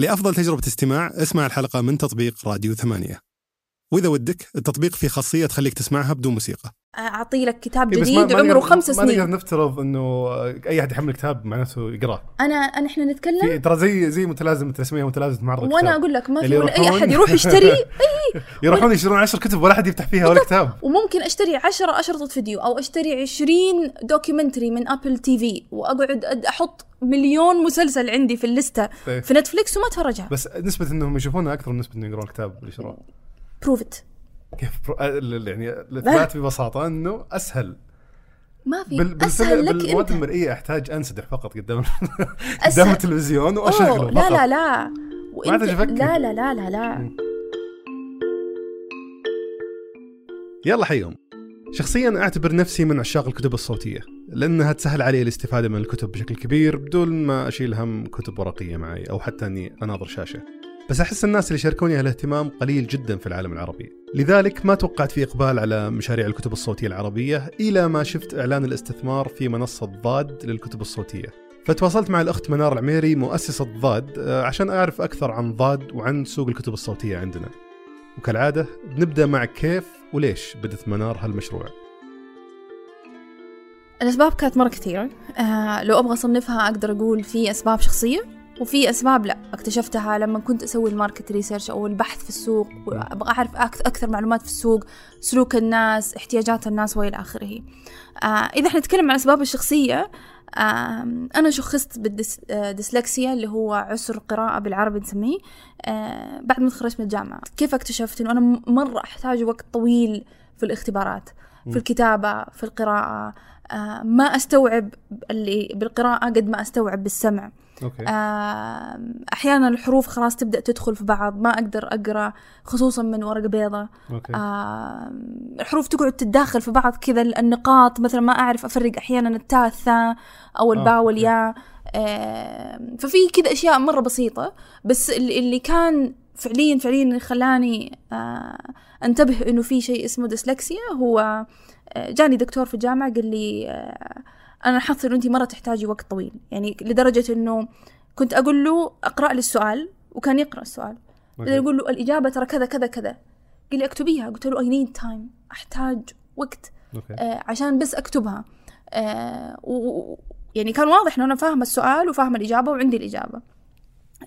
لأفضل تجربة استماع اسمع الحلقة من تطبيق راديو ثمانية. وإذا ودك التطبيق فيه خاصية تخليك تسمعها بدون موسيقى. أعطي لك كتاب إيه، جديد ما عمره خمس ما نقدر سنين. نفترض إنه أي أحد يحمل كتاب معناته يقراه أنا أنا إحنا نتكلم؟ ترى زي زي متلازمه اسميها متلازمة معرض وأنا. أقول لك ما في ولا أي أحد يروح يشتري. يروحون يشترون عشر كتب ولا أحد يفتح فيها ولا كتاب. وممكن أشتري 10 أشرطة فيديو أو أشتري 20 documentary من أبل تي في وأقعد أحط مليون مسلسل عندي في ال list ه إيه. في نتفليكس وما اتفرجها بس نسبة إنهم يشوفونها أكثر من نسبة إنه يقرون الكتاب اللي شروه prove it كيف prove... ال- يعني الإثبات ببساطة إنه أسهل. ما في. بال... أسهل لك بالمواد المرئية أحتاج أنسدح فقط قدام. قدام التلفزيون وأشغله لا لا لا. عاد أفكر. لا لا لا لا لا. يلا حيهم شخصيا أعتبر نفسي من عشاق الكتب الصوتية لأنها تسهل علي الاستفادة من الكتب بشكل كبير بدون ما أشيل هم كتب ورقية معي أو حتى أني أناظر شاشة. بس أحس الناس اللي شاركوني هالاهتمام قليل جدا في العالم العربي. لذلك ما توقعت في إقبال على مشاريع الكتب الصوتية العربية إلى ما شفت إعلان الاستثمار في منصة ضاد للكتب الصوتية. فتواصلت مع الأخت منار العميري مؤسسة ضاد آه، عشان أعرف أكثر عن ضاد وعن سوق الكتب الصوتية عندنا. وكالعادة بنبدا مع كيف وليش بدت منار هالمشروع. الأسباب كانت مرة كثيرة. آه لو أبغى أصنفها أقدر أقول في أسباب شخصية. وفي أسباب لا اكتشفتها لما كنت أسوي ال market research أو البحث في السوق وأبغى أعرف أك- أكثر معلومات في السوق سلوك الناس احتياجات الناس وإلى آخره. آه إذا إحنا نتكلم عن الأسباب الشخصية آه أنا شخصت بالديسلكسيا اللي هو عسر قراءة بالعربي نسميه آه بعد ما تخرجت من الجامعة. كيف اكتشفت إنه أنا م- مرة أحتاج وقت طويل في الاختبارات في الكتابة في القراءة؟ آه ما أستوعب اللي بالقراءة قد ما أستوعب بالسمع. أوكي. آه أحيانا الحروف خلاص تبدأ تدخل في بعض ما أقدر أقرأ خصوصا من أوكي. آه الحروف تقعد تتداخل في بعض كذا النقاط مثلا ما أعرف أفرق أحيانا التاء الثاء أو الباء أوكي. والياء. آه ففي كذا أشياء مرة بسيطة بس اللي كان فعليا فعليا خلاني آه أنتبه إنه في شيء اسمه ديسلكسيا هو آه، جاني دكتور في الجامعة قال لي آه، أنا لاحظت انه انت مرة تحتاجي وقت طويل. يعني لدرجة إنه كنت أقول له اقرأ لي السؤال وكان يقرأ السؤال. أوكي. يقول له الإجابة ترى كذا كذا كذا. قال لي أكتبيها. قلت له I need time أحتاج وقت. أوكي. آه، عشان بس أكتبها. آه، و- يعني كان واضح إنه أنا فاهمة السؤال وفاهمة الإجابة وعندي الإجابة.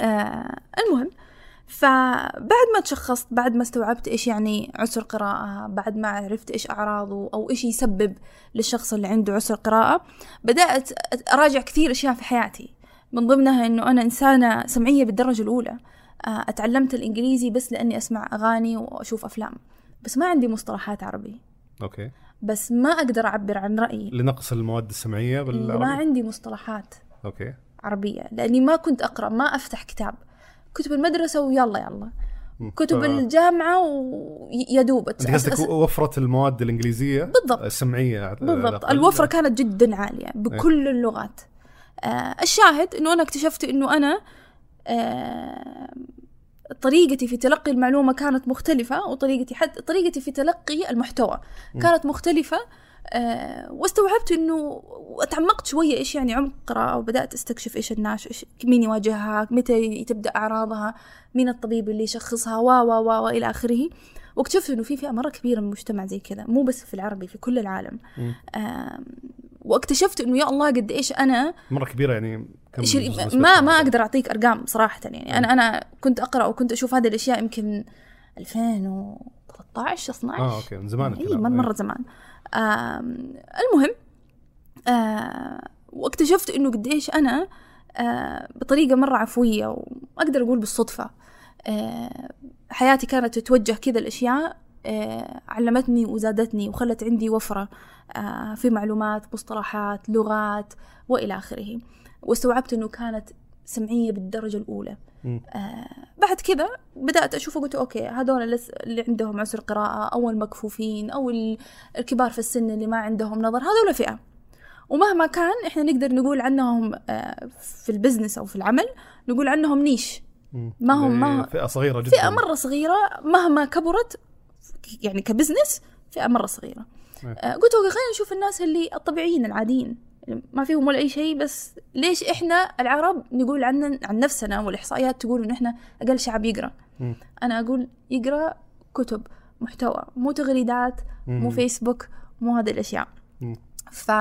آه، المهم فبعد ما تشخصت بعد ما استوعبت إيش يعني عسر قراءة بعد ما عرفت إيش اعراضه أو إيش يسبب للشخص اللي عنده عسر قراءة بدأت أراجع كثير أشياء في حياتي. من ضمنها إنه أنا إنسانة سمعية بالدرجة الأولى. آه، أتعلمت الإنجليزي بس لأني أسمع أغاني وأشوف أفلام. بس ما عندي مصطلحات عربي. أوكي. بس ما أقدر أعبر عن رأيي. لنقص المواد السمعية ما بالعربي عندي مصطلحات أوكي. عربية. لأني ما كنت أقرأ ما أفتح كتاب. كتب المدرسة ويلا يلا. كتب ف- الجامعة ويا دوب قصدك وفرت المواد الإنجليزية؟ بالضبط. السمعية. على بالضبط. الوفرة كانت جدا عالية بكل اللغات. آه الشاهد إنه أنا اكتشفت إنه أنا آه طريقتي في تلقي المعلومة كانت مختلفة وطريقتي حتى طريقتي في تلقي المحتوى كانت مختلفة آه واستوعبت إنه وتعمقت شوية إيش يعني عمق قراءة وبدأت أستكشف إيش الناس إيش مين يواجهها متى تبدأ أعراضها مين الطبيب اللي يشخصها و و و والى آخره. واكتشفت إنه في فئة مرة كبيرة من المجتمع زي كذا مو بس في العربي في كل العالم. واكتشفت إنه يا الله قد إيش أنا مرة كبيرة يعني كم ما ما؟ أقدر أعطيك أرقام صراحة يعني. أنا أنا كنت أقرأ وكنت أشوف هذه الأشياء يمكن 2013 12 آه أوكي من زمان اي. مره مرة زمان. المهم آه واكتشفت إنه قديش أنا آه بطريقة مرة عفوية وأقدر أقول بالصدفة. آه حياتي كانت تتوجه كذا الأشياء آه علمتني وزادتني وخلت عندي وفرة آه في معلومات مصطلحات لغات وإلى آخره. واستوعبت إنه كانت سمعية بالدرجة الأولى. آه بعد كذا بدأت أشوف قلت أوكي هذول اللي عندهم عسر قراءة أو المكفوفين أو ال- الكبار في السن اللي ما عندهم نظر هذول فئة ومهما كان إحنا نقدر نقول عنهم آه في ال business أو في العمل نقول عنهم niche. ما هم- ما يعني هم- فئة صغيرة جدا فئة مرة صغيرة مهما كبرت يعني ك business فئة مرة صغيرة إيه. آه قلت أوكي خلينا نشوف الناس اللي الطبيعيين العاديين ما فيهم ولا أي شيء بس ليش إحنا العرب نقول عن عن نفسنا والإحصائيات تقول إنه إحنا أقل شعب يقرأ. أنا أقول يقرأ كتب محتوى مو تغريدات مو. فيسبوك مو هذه الأشياء. ف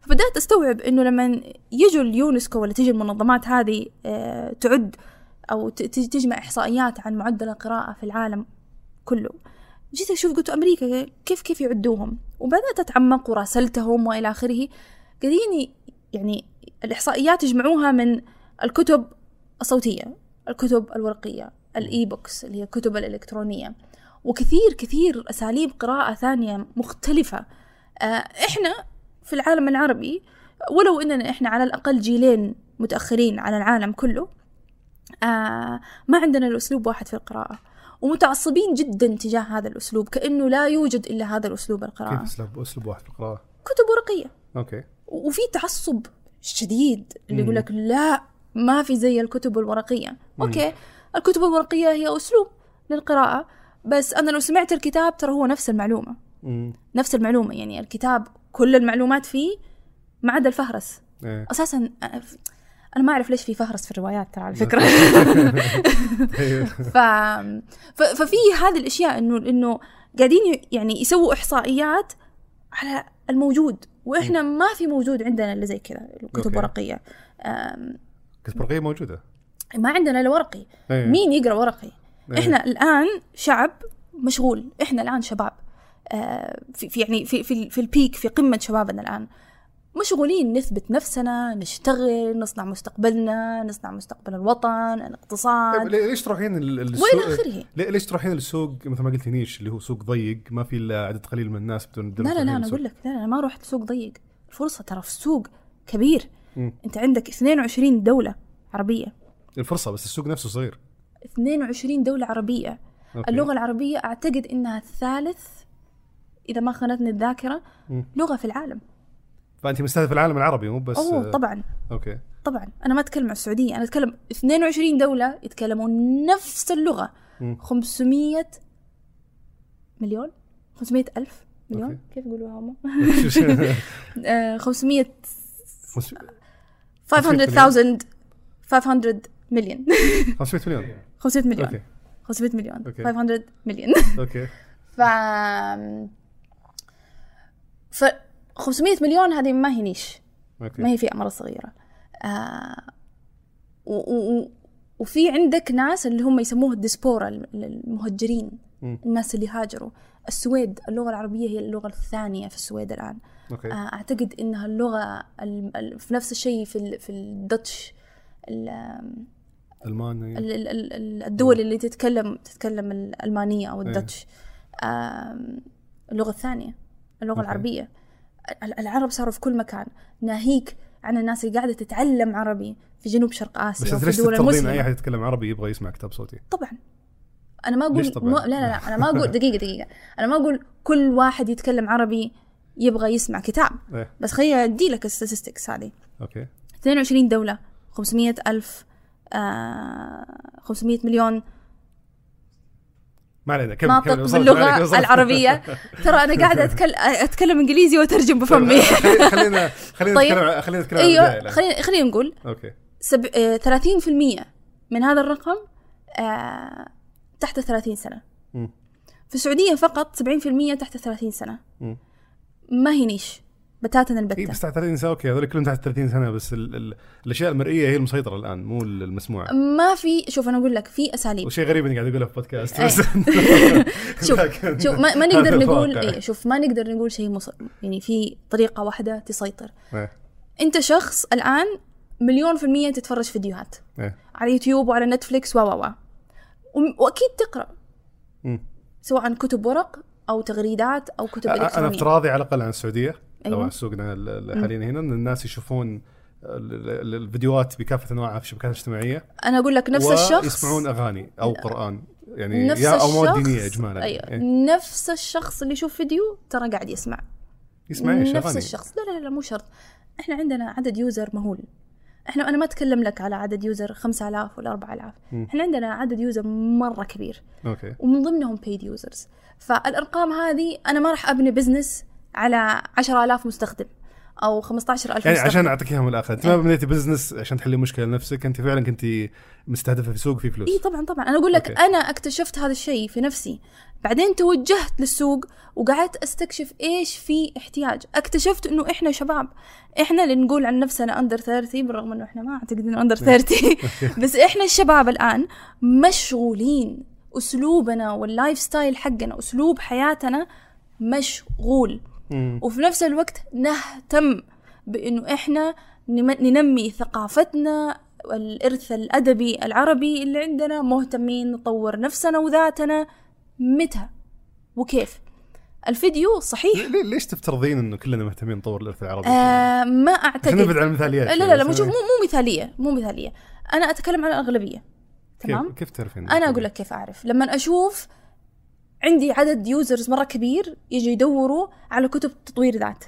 فبدأت أستوعب إنه لما يجوا اليونسكو ولا تيجي المنظمات هذه آه، تعد ت- تجمع إحصائيات عن معدل القراءة في العالم كله جيت أشوف قلت أمريكا كيف كيف يعدوهم؟ وبدأت أتعمق وراسلتهم وإلى آخره. قاعدين يعني الإحصائيات يجمعوها من الكتب الصوتية الكتب الورقية ال e-books اللي هي الكتب الإلكترونية وكثير كثير أساليب قراءة ثانية مختلفة. آه، إحنا في العالم العربي ولو إننا إحنا على الأقل جيلين متأخرين عن العالم كله آه ما عندنا الأسلوب واحد في القراءة. ومتعصبين جدا تجاه هذا الأسلوب كأنه لا يوجد إلا هذا الأسلوب كيف القراءه أسلوب؟ أسلوب واحد في القراءة. كتب ورقية. أوكي. وفي تعصب شديد اللي يقول مم. لك لا ما في زي الكتب الورقية. أوكي الكتب الورقية هي أسلوب للقراءة بس أنا لو سمعت الكتاب ترى هو نفس المعلومة. مم. نفس المعلومة يعني الكتاب كل المعلومات فيه ما عدا الفهرس. إيه. أساسا أنا ما أعرف ليش في فهرس في الروايات ترى على فكرة. ف... ف... ففي هذه الأشياء انه إنه قاعدين يعني يسووا إحصائيات على الموجود وإحنا ما في موجود عندنا إلا زي كذا كتب أوكي. ورقيه كتب ورقية موجودة ما عندنا إلا ورقي إيه. مين يقرأ ورقي إيه. إحنا الآن شعب مشغول إحنا الآن شباب آه، في في يعني في في, في ال peak في قمة شبابنا الآن مشغولين نثبت نفسنا نشتغل نصنع مستقبلنا نصنع مستقبل الوطن طيب الاقتصاد ليه- ليش تروحين ال- والى السوق؟ اخره ليش تروحين للسوق مثل ما قلت niche اللي هو سوق ضيق ما في إلا عدد قليل من الناس بدون لا لا لا أنا. أقول لك لا أنا ما رحت سوق ضيق. الفرصة ترى في السوق كبير. مم. أنت عندك 22 دولة عربية. الفرصة بس السوق نفسه صغير. 22 دولة عربية. أوكي. اللغة العربية أعتقد إنها الثالث إذا ما خانتني الذاكرة. لغة في العالم. فأنت مستهدف العالم العربي مو بس أوه طبعا. أوكي. طبعا. أنا ما أتكلم عن السعودية أنا أتكلم 22 دولة يتكلمون نفس اللغة. مم. 500 مليون؟ 500 ألف مليون؟ أوكي. كيف يقولوها هم؟ آه، 500 خمس- 500,000 500 مليون. 500 مليون. 500 مليون. أوكي. 500 مليون. أوكي. 500 مليون. أوكي. ف ف 500 مليون هذه ما هي niche. ما أوكي هي فئة مرة صغيرة. آه و و وفي عندك ناس اللي هم يسموه الديسبورا المهجرين مم. الناس اللي هاجروا السويد اللغة العربية هي اللغة الثانية في السويد الآن. أوكي. آه، أعتقد إنها اللغة ال- ال- في نفس الشيء في ال- في ال Dutch ال- المانيا ال- ال- ال- ال- الدول اللي تتكلم تتكلم الألمانية أو إيه. ال Dutch اللغة الثانية اللغة أوكي. العربية. ال- العرب صاروا في كل مكان. ناهيك عن الناس اللي قاعدة تتعلم عربي في جنوب شرق بس انت وفي ليش تفترضين أي أحد يتكلم عربي يبغى يسمع كتاب صوتي؟ طبعا. أنا ما طبعاً؟ مو لا لا لا أنا ما أقول دقيقة دقيقة. أنا ما أقول كل واحد يتكلم عربي يبغى يسمع كتاب. إيه. بس خليني أدي لك ال statistics هذه. أوكي. 22 دولة 500 ألف آه 500 مليون ما علينا كمل ناطق وصلت. العربية ترى أنا قاعدة أتكلم, أتكلم إنجليزي وأترجم بفمي خلينا خلينا طيب. نتكلم خلينا نتكلم أيوه الآن. خلينا خلينا نقول أوكي سب... آه 30% من هذا الرقم آه تحت 30 سنة مم. في السعودية فقط 70% تحت 30 سنة مم. ما هي niche بتاتا البتة بس تحت 30 سنة okay هذول كلهم تحت 30 سنة بس ال ال الأشياء المرئية هي المسيطرة الآن مو المسموعه ما في شوف أنا أقول لك في أساليب وشيء غريب إني قاعد أقولها في بودكاست إيه. بس شوف شوف ما, ما نقدر نقول. إيه شوف ما نقدر نقول شيء. يعني في طريقة واحدة تسيطر إيه. أنت شخص الآن مليون في المية تتفرج فيديوهات إيه. على يوتيوب وعلى نتفليكس و و و وأكيد تقرأ مم. سواء كتب ورق أو تغريدات أو كتب أنا إلكترونية افتراضي على الأقل عن السعودية أو أيوة. سوقنا ال- ال- حاليا هنا. ان الناس يشوفون ال- ال- الفيديوهات بكافة أنواعها في الشبكات الاجتماعيه أنا أقول لك نفس الشخص يسمعون أغاني أو قرآن. يعني نفس يا أو مواد دينية اجمالا أيوه. إيه. نفس الشخص اللي يشوف فيديو ترى قاعد يسمع. يسمع إيش؟ نفس أغاني. الشخص. لا لا لا مو شرط. إحنا عندنا عدد user مهول. إحنا أنا ما أتكلم لك على عدد user 5000 ولا 4000 مم. إحنا عندنا عدد user مرة كبير. okay. ومن ضمنهم paid users. فالأرقام هذه أنا ما راح أبني business على 10000 مستخدم أو 15000 يعني مستخدم. عشان أعطيك اياها من الآخر انت ما إيه. بنيتي business عشان تحلي مشكلة لنفسك. أنت فعلا كنت مستهدفة في سوق فيه فلوس. اي طبعا طبعا. أنا أقول لك okay. أنا اكتشفت هذا الشيء في نفسي. بعدين توجهت للسوق وقعدت أستكشف إيش في احتياج. اكتشفت إنه إحنا شباب. إحنا اللي نقول عن نفسنا under 30 بالرغم إنه إحنا ما أعتقد إنه under 30 بس إحنا الشباب الآن مشغولين. أسلوبنا وال lifestyle حقنا أسلوب حياتنا مشغول. مم. وفي نفس الوقت نهتم بإنه إحنا نم- ننمي ثقافتنا والإرث الأدبي العربي اللي عندنا مهتمين نطور نفسنا وذاتنا. متى؟ وكيف؟ الفيديو صحيح. ليه- ليش تفترضين إنه كلنا مهتمين نطور الإرث العربي؟ آه ما أعتقد. نبعد عن المثاليات لا لا لا مو مو مثالية مو مثالية. أنا أتكلم عن الأغلبية. تمام؟ كيف كيف تعرفين؟ أنا أقول لك كيف أعرف. لما أشوف عندي عدد يوزرز مرة كبير يجي يدوروا على كتب تطوير ذات.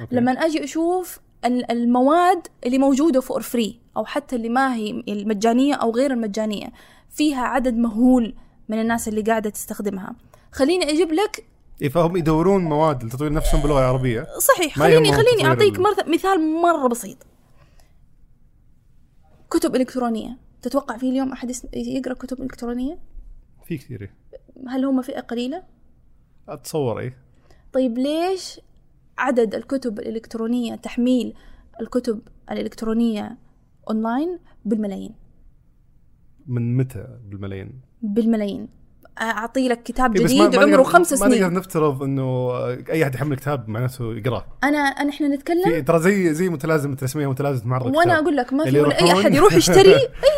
okay. لما أجي أشوف ال- المواد اللي موجودة for free أو حتى اللي ما هي المجانية أو غير المجانية فيها عدد مهول من الناس اللي قاعدة تستخدمها. خليني أجيب لك إيه فهم يدورون مواد لتطوير نفسهم باللغة العربية. صحيح خليني خليني أعطيك مثال مرة بسيط. كتب إلكترونية. تتوقع في اليوم أحد يقرأ كتب إلكترونية؟ في كثير إيه. هل هم فئة قليلة أتصور إيه طيب ليش عدد الكتب الإلكترونية تحميل الكتب الإلكترونية أونلاين بالملايين من متى بالملايين؟ بالملايين أعطي لك كتاب إيه، جديد ما عمره خمس ما نقدر سنين. نفترض إنه أي أحد يحمل كتاب معناته يقراه أنا أنا إحنا نتكلم؟ في ترى زي زي متلازمه رسميه متلازمة معرض وأنا الكتاب. أقول لك ما في اللي ولا يروحون- أحد يروح يشتري.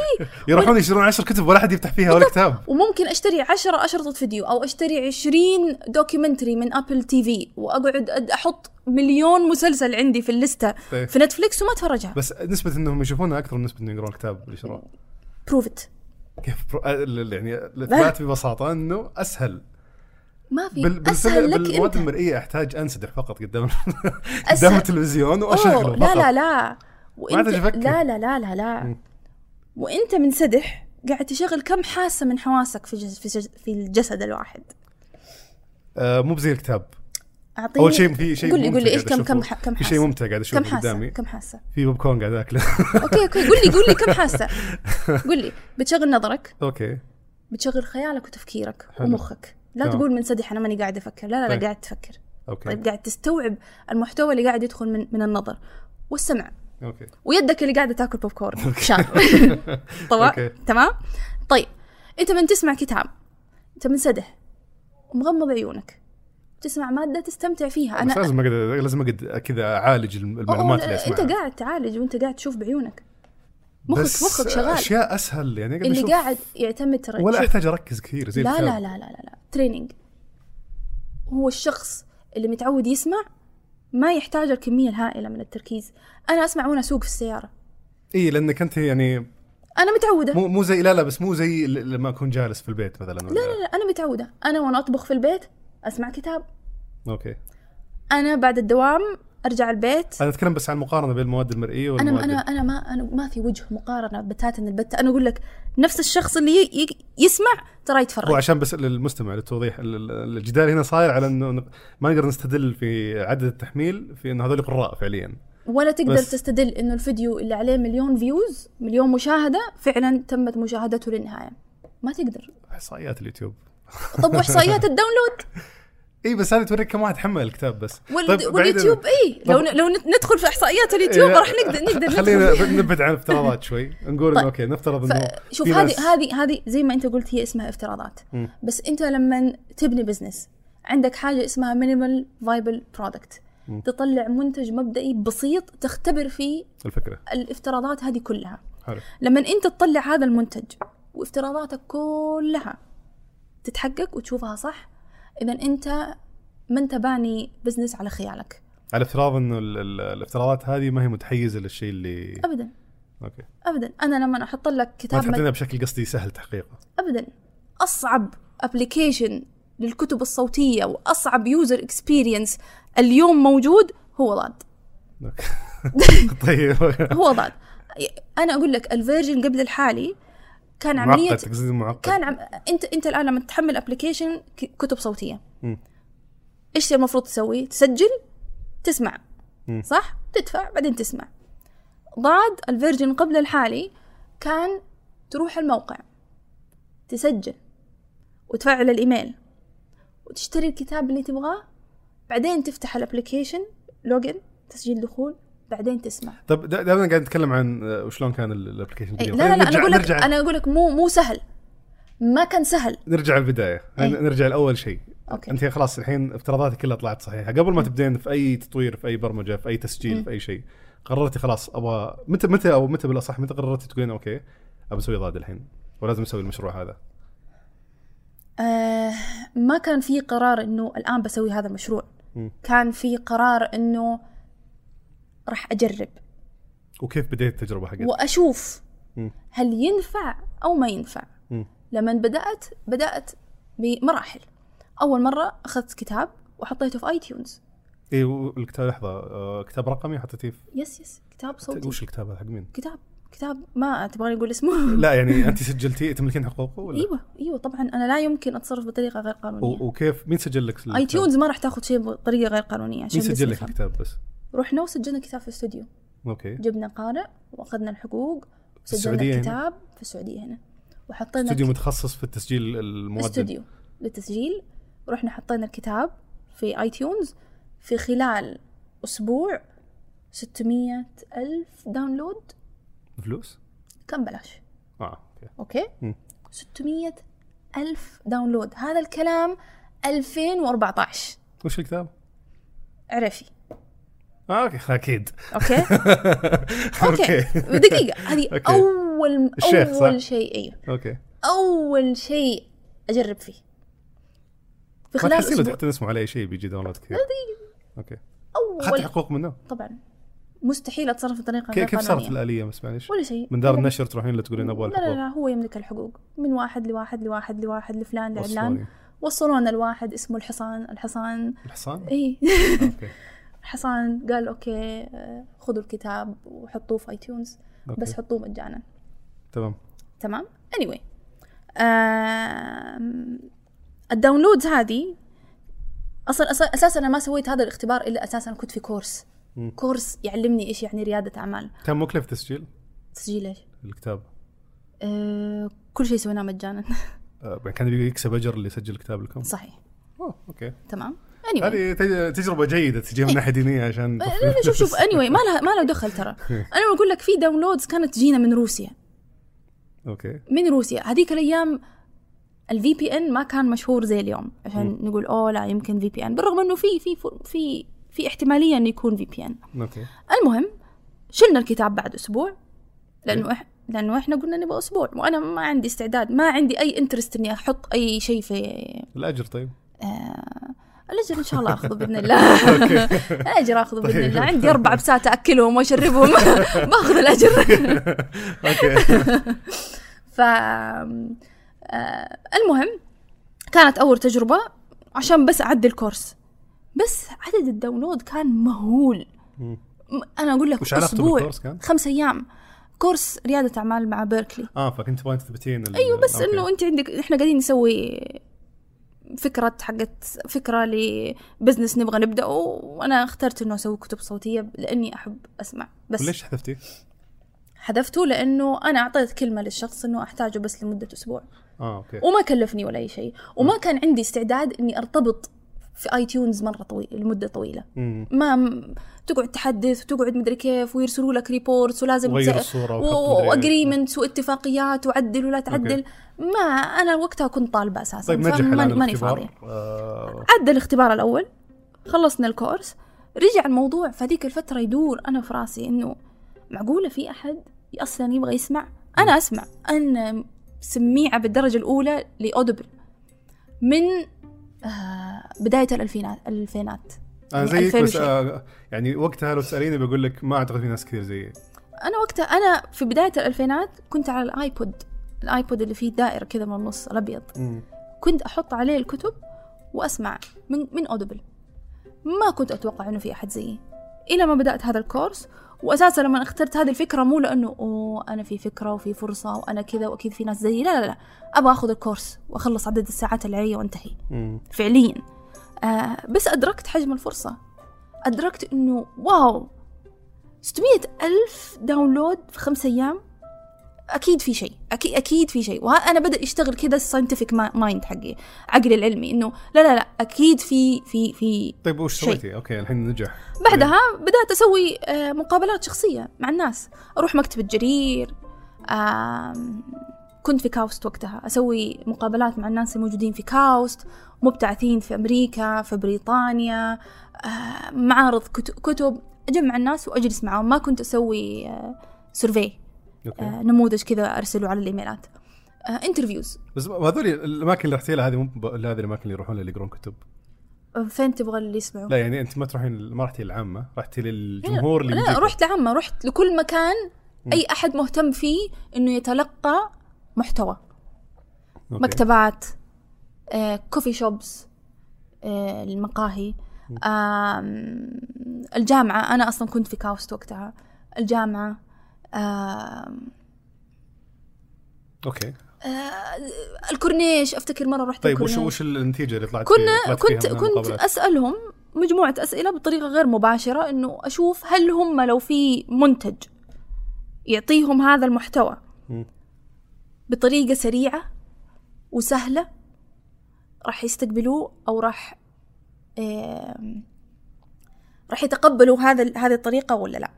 يروحون يشترون عشر كتب ولا أحد يفتح فيها ولا كتاب. وممكن أشتري عشرة أشرطة فيديو أو أشتري عشرين documentary من أبل تي في وأقعد أد- أحط مليون مسلسل عندي في ال list إيه. في نتفليكس وما أتفرجها بس نسبة إنهم يشوفونها أكثر من نسبة إنهم يقرون كتاب اللي شروه proof it كيف proo... آه، يعني الإثبات ببساطة إنه أسهل. ما في. بال... أسهل لك بالمواد المرئيه أحتاج انسدح فقط قدام قدام التلفزيون وأشغله لا لا لا. وانت. لا لا لا لا لا. وإنت منسدح قاعد تشغل كم حاسة من حواسك في جز... في, جز... في الجسد الواحد؟ آه مو بزي الكتاب. اعطيني أول شيء في شيء قول لي قول لي إيش كم كم كم في حاسة؟ شيء ممتع قاعد أشوفه كم حاسة؟ قدامي. كم حاسة؟ في بوب كورن قاعد أكله. okay okay قول لي قول لي كم حاسة؟ قول لي بتشغل نظرك. okay. بتشغل خيالك وتفكيرك حلو. ومخك. لا تمام. تقول منسدح أنا ماني قاعد أفكر. لا لا لا طيب. قاعد تفكر. okay. طيب قاعد تستوعب المحتوى اللي قاعد يدخل من من النظر والسمع. okay. ويدك اللي قاعدة تاكل بوب كورن. طبعا. تمام؟ طيب إنت من تسمع كتاب إنت منسدح ومغمض عيونك. تسمع مادة تستمتع فيها. بس أنا لازم اقعد لازم اقعد كذا أعالج الم- المعلومات اللي أنت أسمعها. قاعد تعالج وأنت قاعد تشوف بعيونك. مخك بس مخك شغال. أشياء أسهل يعني اللي أشوف. قاعد يعتمد ترى ولا أحتاج أركز كثير زي لا. لا لا لا لا لا. training هو الشخص اللي متعود يسمع ما يحتاج الكمية الهائلة من التركيز. أنا أسمع وأنا أسوق في السيارة. اي لأنك أنت يعني أنا متعودة. مو مو زي لا لا بس مو زي لما أكون جالس في البيت مثلا لا لا لا أنا متعودة. أنا وأنا أطبخ في البيت أسمع كتاب. okay. أنا بعد الدوام أرجع البيت. أنا أتكلم بس عن المقارنه بين المواد المرئية أنا والمواد أنا أنا ما أنا ما في وجه مقارنة بتاتا البتة أنا أقول لك نفس الشخص اللي يسمع ترى هو يتفرج عشان بس للمستمع للتوضيح ال- ال- الجدال هنا صاير على إنه ما نقدر نستدل في عدد التحميل في انه هذول قراء فعليا. ولا تقدر بس- تستدل إنه الفيديو اللي عليه مليون views مليون مشاهدة فعلا تمت مشاهدته للنهاية. ما تقدر. احصائيات اليوتيوب. طب واحصائيات ال download. اي بس هذه توريك كم واحد حمل الكتاب بس. وال... طيب، واليوتيوب اي لو لو ندخل في إحصائيات اليوتيوب إيه، راح نقدر نقدر خلينا. نبعد عن الافتراضات شوي. نقول طيب. okay نفترض إنه شوف هذه هذه هذه زي ما أنت قلت هي اسمها افتراضات. مم. بس أنت لما تبني business عندك حاجة اسمها minimal viable product. تطلع منتج مبدئي بسيط تختبر فيه الفكرة. الافتراضات هذه كلها. حلو. لما أنت تطلع هذا المنتج وافتراضاتك كلها تتحقق وتشوفها صح اذا أنت ما انت باني business على خيالك. على افتراض إنه ال- ال- الافتراضات هذه ما هي متحيزة للشيء اللي ابدا. okay. ابدا. أنا لما أحط لك ما كتاب تحطينها بشكل قصدي سهل تحقيقه. ابدا. أصعب application للكتب الصوتية وأصعب user experience اليوم موجود هو ضاد. طيب. هو ضاد أنا أقول لك ال version قبل الحالي كان عمليه معقد معقد. كان عم... انت انت الآن لما تحمل application كتب صوتية. مم. إيش المفروض تسوي؟ تسجل تسمع. مم. صح؟ تدفع بعدين تسمع. ضاد ال version قبل الحالي كان تروح الموقع تسجل وتفعل الإيميل وتشتري الكتاب اللي تبغاه بعدين تفتح ال application login تسجيل دخول. بعدين تسمع. طب دا- دائما قاعد نتكلم عن آه، وشلون كان ال- ال application القديم. لا لا, لا أنا أقول لك أنا أقول لك مو مو سهل. ما كان سهل. نرجع البدايه أي. نرجع لأول شيء. أوكي. أنت خلاص الحين افتراضاتك كلها طلعت صحيحة. قبل ما تبدين في أي تطوير في أي برمجة في أي تسجيل مم. في أي شيء قررتي خلاص أبغى متى متى أو متى بالأصح متى قررتي تقولين أوكي ابى أسوي ضاد الحين؟ ولازم أسوي المشروع هذا. آه ما كان في قرار إنه الآن بسوي هذا المشروع. مم. كان في قرار إنه راح أجرب وكيف بديت التجربة حقتك؟ وأشوف. هل ينفع أو ما ينفع. لما بدأت بدأت بمراحل أول مرة أخذت كتاب وحطيته في iTunes اي الكتاب لحظة آه، كتاب رقمي حطيتيه في yes yes كتاب صوتي وش الكتاب هذا حق مين؟ كتاب كتاب ما تبغاني أقول اسمه لا يعني انت سجلتيه تملكين حقوقه ولا؟ إيوه إيوه طبعا أنا لا يمكن أتصرف بطريقة غير قانونية وكيف مين سجل لك؟ iTunes ما راح تاخذ شيء بطريقة غير قانونية عشان مين سجل لك. الكتاب بس؟ رحنا وسجلنا كتاب في الاستوديو. أوكي. جبنا قارئ وأخذنا الحقوق وسجلنا السعودية هنا؟ الكتاب في السعودية هنا. وحطينا استوديو متخصص في التسجيل المؤدب. استوديو للتسجيل. ورحنا حطينا الكتاب في iTunes في خلال أسبوع 600 ألف download فلوس؟ كان بلاش؟ آه أوكي. أوكي؟ مم. 600 ألف download هذا الكلام 2014 وش الكتاب؟ عرفي. أوكي أكيد. أوكي؟ أوكي. دقيقة. هذه. أول الشيخ، صح؟ أول شيء أيوه. أوكي. أول شيء أجرب فيه. في ما خلال تحسين لو أسبوع. تحطين اسمه على اي شيء بيجي داونلود كثير. أوكي. أخذت اول حقوق منه؟ طبعا. مستحيل أتصرف بطريقة غير كيف كيف صارت الآلية؟ بس معليش؟ ولا شيء. من دار النشر تروحين له تقولين أبغى لا لا لا هو يملك الحقوق. من واحد لواحد لواحد لواحد لفلان لعلان. وصلونا لواحد اسمه الحصان. الحصان. الحصان؟ اي أوكي. الحصان قال أوكي آه، خذوا الكتاب وحطوه في iTunes أوكي. بس حطوه مجانا. تمام. تمام؟ Anyway آم، ال downloads هذه أصلا أساسا أنا ما سويت هذا الاختبار إلا أساسا كنت في كورس. مم. كورس يعلمني إيش يعني ريادة أعمال. كان مكلف تسجيل؟ تسجيل إيش؟ الكتاب؟ آه كل شيء سويناه مجانا. آه، كان يكسب أجر اللي يسجل الكتاب لكم؟ صحيح. أوه أوكي. تمام؟ Anyway. هذه تج- تجربة جيدة تجي من ناحية دينية عشان شوف شوف anyway ما لها ما لها دخل ترى. أنا بقول لك في downloads كانت تجينا من روسيا. أوكي. من روسيا. هذيك الأيام ال VPN ما كان مشهور زي اليوم. عشان نقول أوه لا يمكن VPN بالرغم إنه في في في في احتمالية إنه يكون VPN أوكي. المهم شلنا الكتاب بعد أسبوع. لأنه إح... لأنه إحنا قلنا نبغى أسبوع. وأنا ما عندي استعداد ما عندي أي interest إني أحط أي شيء في الأجر طيب. آه... الأجر إن شاء الله أخذه بإذن الله. الأجر أخذه بإذن الله. عندي أربع بساس أكلهم وأشربهم. بأخذ الأجر. أوكي. ف آه، المهم كانت أول تجربة عشان بس اعدي الكورس. بس عدد ال download كان مهول. أنا أقول لك وش أسبوع. كان؟ خمس أيام. كورس ريادة أعمال مع بيركلي آه فكنت تبغين تثبتين أيوه بس. إنه أنت عندك إحنا قاعدين نسوي فكرة حقت فكرة لبزنس نبغى نبدأه وأنا اخترت إنه أسوي كتب صوتية لأني أحب أسمع. بس وليش حذفتيه؟ حذفته لأنه أنا أعطيت كلمة للشخص إنه أحتاجه بس لمدة أسبوع. آه أوكي. وما كلفني ولا أي شيء. وما كان عندي استعداد إني أرتبط في iTunes مرة طويل لمدة طويلة. مم. ما تقعد تحدث وتقعد مدري كيف ويرسلوا لك reports ولازم مدري إيش. و agreement واتفاقيات وعدل ولا تعدل. ما أنا وقتها كنت طالبة أساسا طيب نجح الان ماني فاضية. آه. عدى الاختبار الأول خلصنا الكورس رجع الموضوع في هذيك الفترة يدور أنا في راسي إنه معقولة في أحد أصلا يبغى يسمع؟ أنا أسمع. أنا سميعه بالدرجة الأولى ل Audible. من بداية الألفينات الألفينات. أنا يعني زيك 2000 بس. آه يعني وقتها لو تساليني بقول لك ما أعتقد في ناس كثير زيي. أنا وقتها أنا في بداية الألفينات كنت على ال iPod. ال iPod اللي فيه دائرة كذا من النص الأبيض. كنت أحط عليه الكتب وأسمع من من Audible ما كنت أتوقع إنه في أحد زيي. إلى ما بدأت هذا الكورس واساسا لما اخترت هذه الفكرة مو لأنه أوه أنا في فكرة وفي فرصة وأنا كذا وأكيد في ناس زيي. لا لا لا أبغى آخذ الكورس وأخلص عدد الساعات اللي علي وأنتهي. مم. فعليا. آه بس أدركت حجم الفرصة. أدركت إنه wow 600 ألف download في خمس أيام؟ أكيد في شيء أكيد أكيد في شيء. وأنا بدأ يشتغل كذا ال scientific mind حقي عقلي العلمي إنه لا لا لا أكيد في في في طيب وش. سويتي؟ أوكي الحين نجح. بعدها بدأت أسوي آه، مقابلات شخصية مع الناس. أروح مكتبة جرير آم، كنت في KAUST وقتها. أسوي مقابلات مع الناس الموجودين في KAUST مبتعثين في أمريكا في بريطانيا آه، معارض كت- كتب. أجمع الناس وأجلس معهم ما كنت أسوي survey أوكي. نموذج كذا أرسله على الإيميلات. interviews بس هذول الأماكن اللي رحتي لها هذه مو هذه الأماكن اللي يروحون اللي يقرون كتب. فين تبغى اللي يسمعوا؟ لا يعني أنت ما تروحين ما رحتي العامة رحتي للجمهور اللي لا. رحت لعامة رحت لكل مكان أي أحد مهتم فيه إنه يتلقى محتوى. okay. مكتبات آه، coffee shops آه، المقاهي. آم، الجامعة أنا أصلا كنت في كاوست وقتها الجامعة okay آه، الكورنيش أفتكر مرة رحت طيب وش وش النتيجة اللي طلعت كنا كنت كنت؟ أسألهم مجموعة أسئلة بطريقة غير مباشرة إنه أشوف هل هم لو في منتج يعطيهم هذا المحتوى مم. بطريقة سريعة وسهلة راح يستقبلوه أو راح راح يتقبلوا هذا هذه الطريقة ولا لا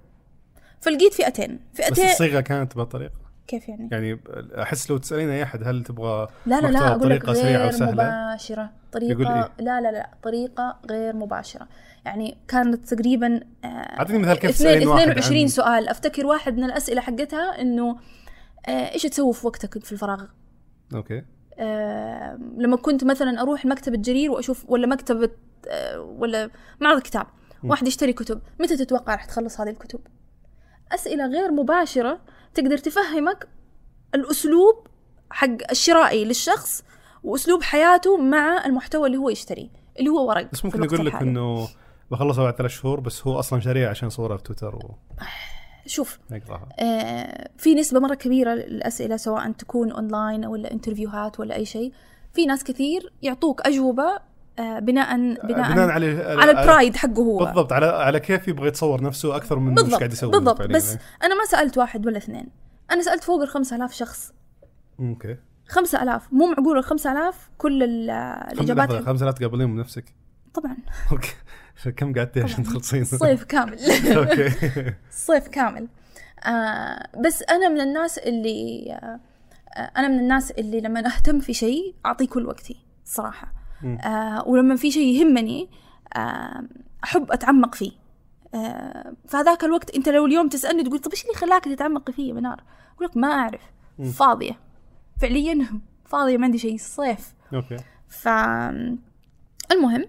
فلقيت فئتين. بس فئتين الصيغة كانت بهالطريقة. كيف يعني؟ يعني أحس لو تسألين أي أحد هل تبغى لا لا لا أقول لك غير مباشرة. يقول طريقه إيه؟ لا لا لا طريقة غير مباشرة. يعني كانت تقريبا آه، أعطيني مثال كيف اثنين- تسألين واحد 22 عن سؤال. أفتكر واحد من الأسئلة حقتها إنه آه، إيش تسوي في وقتك في الفراغ؟ أوكي. آه، لما كنت مثلا أروح مكتبة جرير وأشوف ولا مكتبة آه، ولا معرض كتاب واحد يشتري كتب متى تتوقع راح تخلص هذه الكتب؟ أسئلة غير مباشرة تقدر تفهمك الأسلوب حق الشرائي للشخص وأسلوب حياته مع المحتوى اللي هو يشتريه اللي هو ورق بس ممكن يقول لك. إنه بخلصها بعد ثلاث شهور بس هو أصلا شاريها عشان صورها في تويتر شوف ويقراها آه، في نسبة مرة كبيرة للأسئلة سواء تكون أونلاين ولا interview هات ولا أي شيء في ناس كثير يعطوك أجوبة آه، بناء بناء, بناء على على ال pride حقه هو. بالضبط على على كيف يبغى يتصور نفسه أكثر من بالضبط قاعد يسوي بالضبط. بس أنا ما سألت واحد ولا اثنين. أنا سألت فوق الخمسة آلاف شخص. okay. خمسة آلاف مو معقول كل ال- الإجابات خمسة حق- 5000 تقابلين من نفسك؟ طبعا. okay. كم قعدتي عشان تخلصين؟ صيف كامل. okay. صيف كامل. آه بس أنا من الناس اللي آه أنا من الناس اللي لما أهتم في شيء أعطيه كل وقتي صراحة. آه ولما في شيء يهمني آه أحب أتعمق فيه. آه فهذاك الوقت أنت لو اليوم تسألني تقول طب إيش اللي خلاك تتعمقي فيه يا منار؟ أقول لك ما أعرف. مم. فاضية. فعليا فاضية ما عندي شيء صيف. okay. ف المهم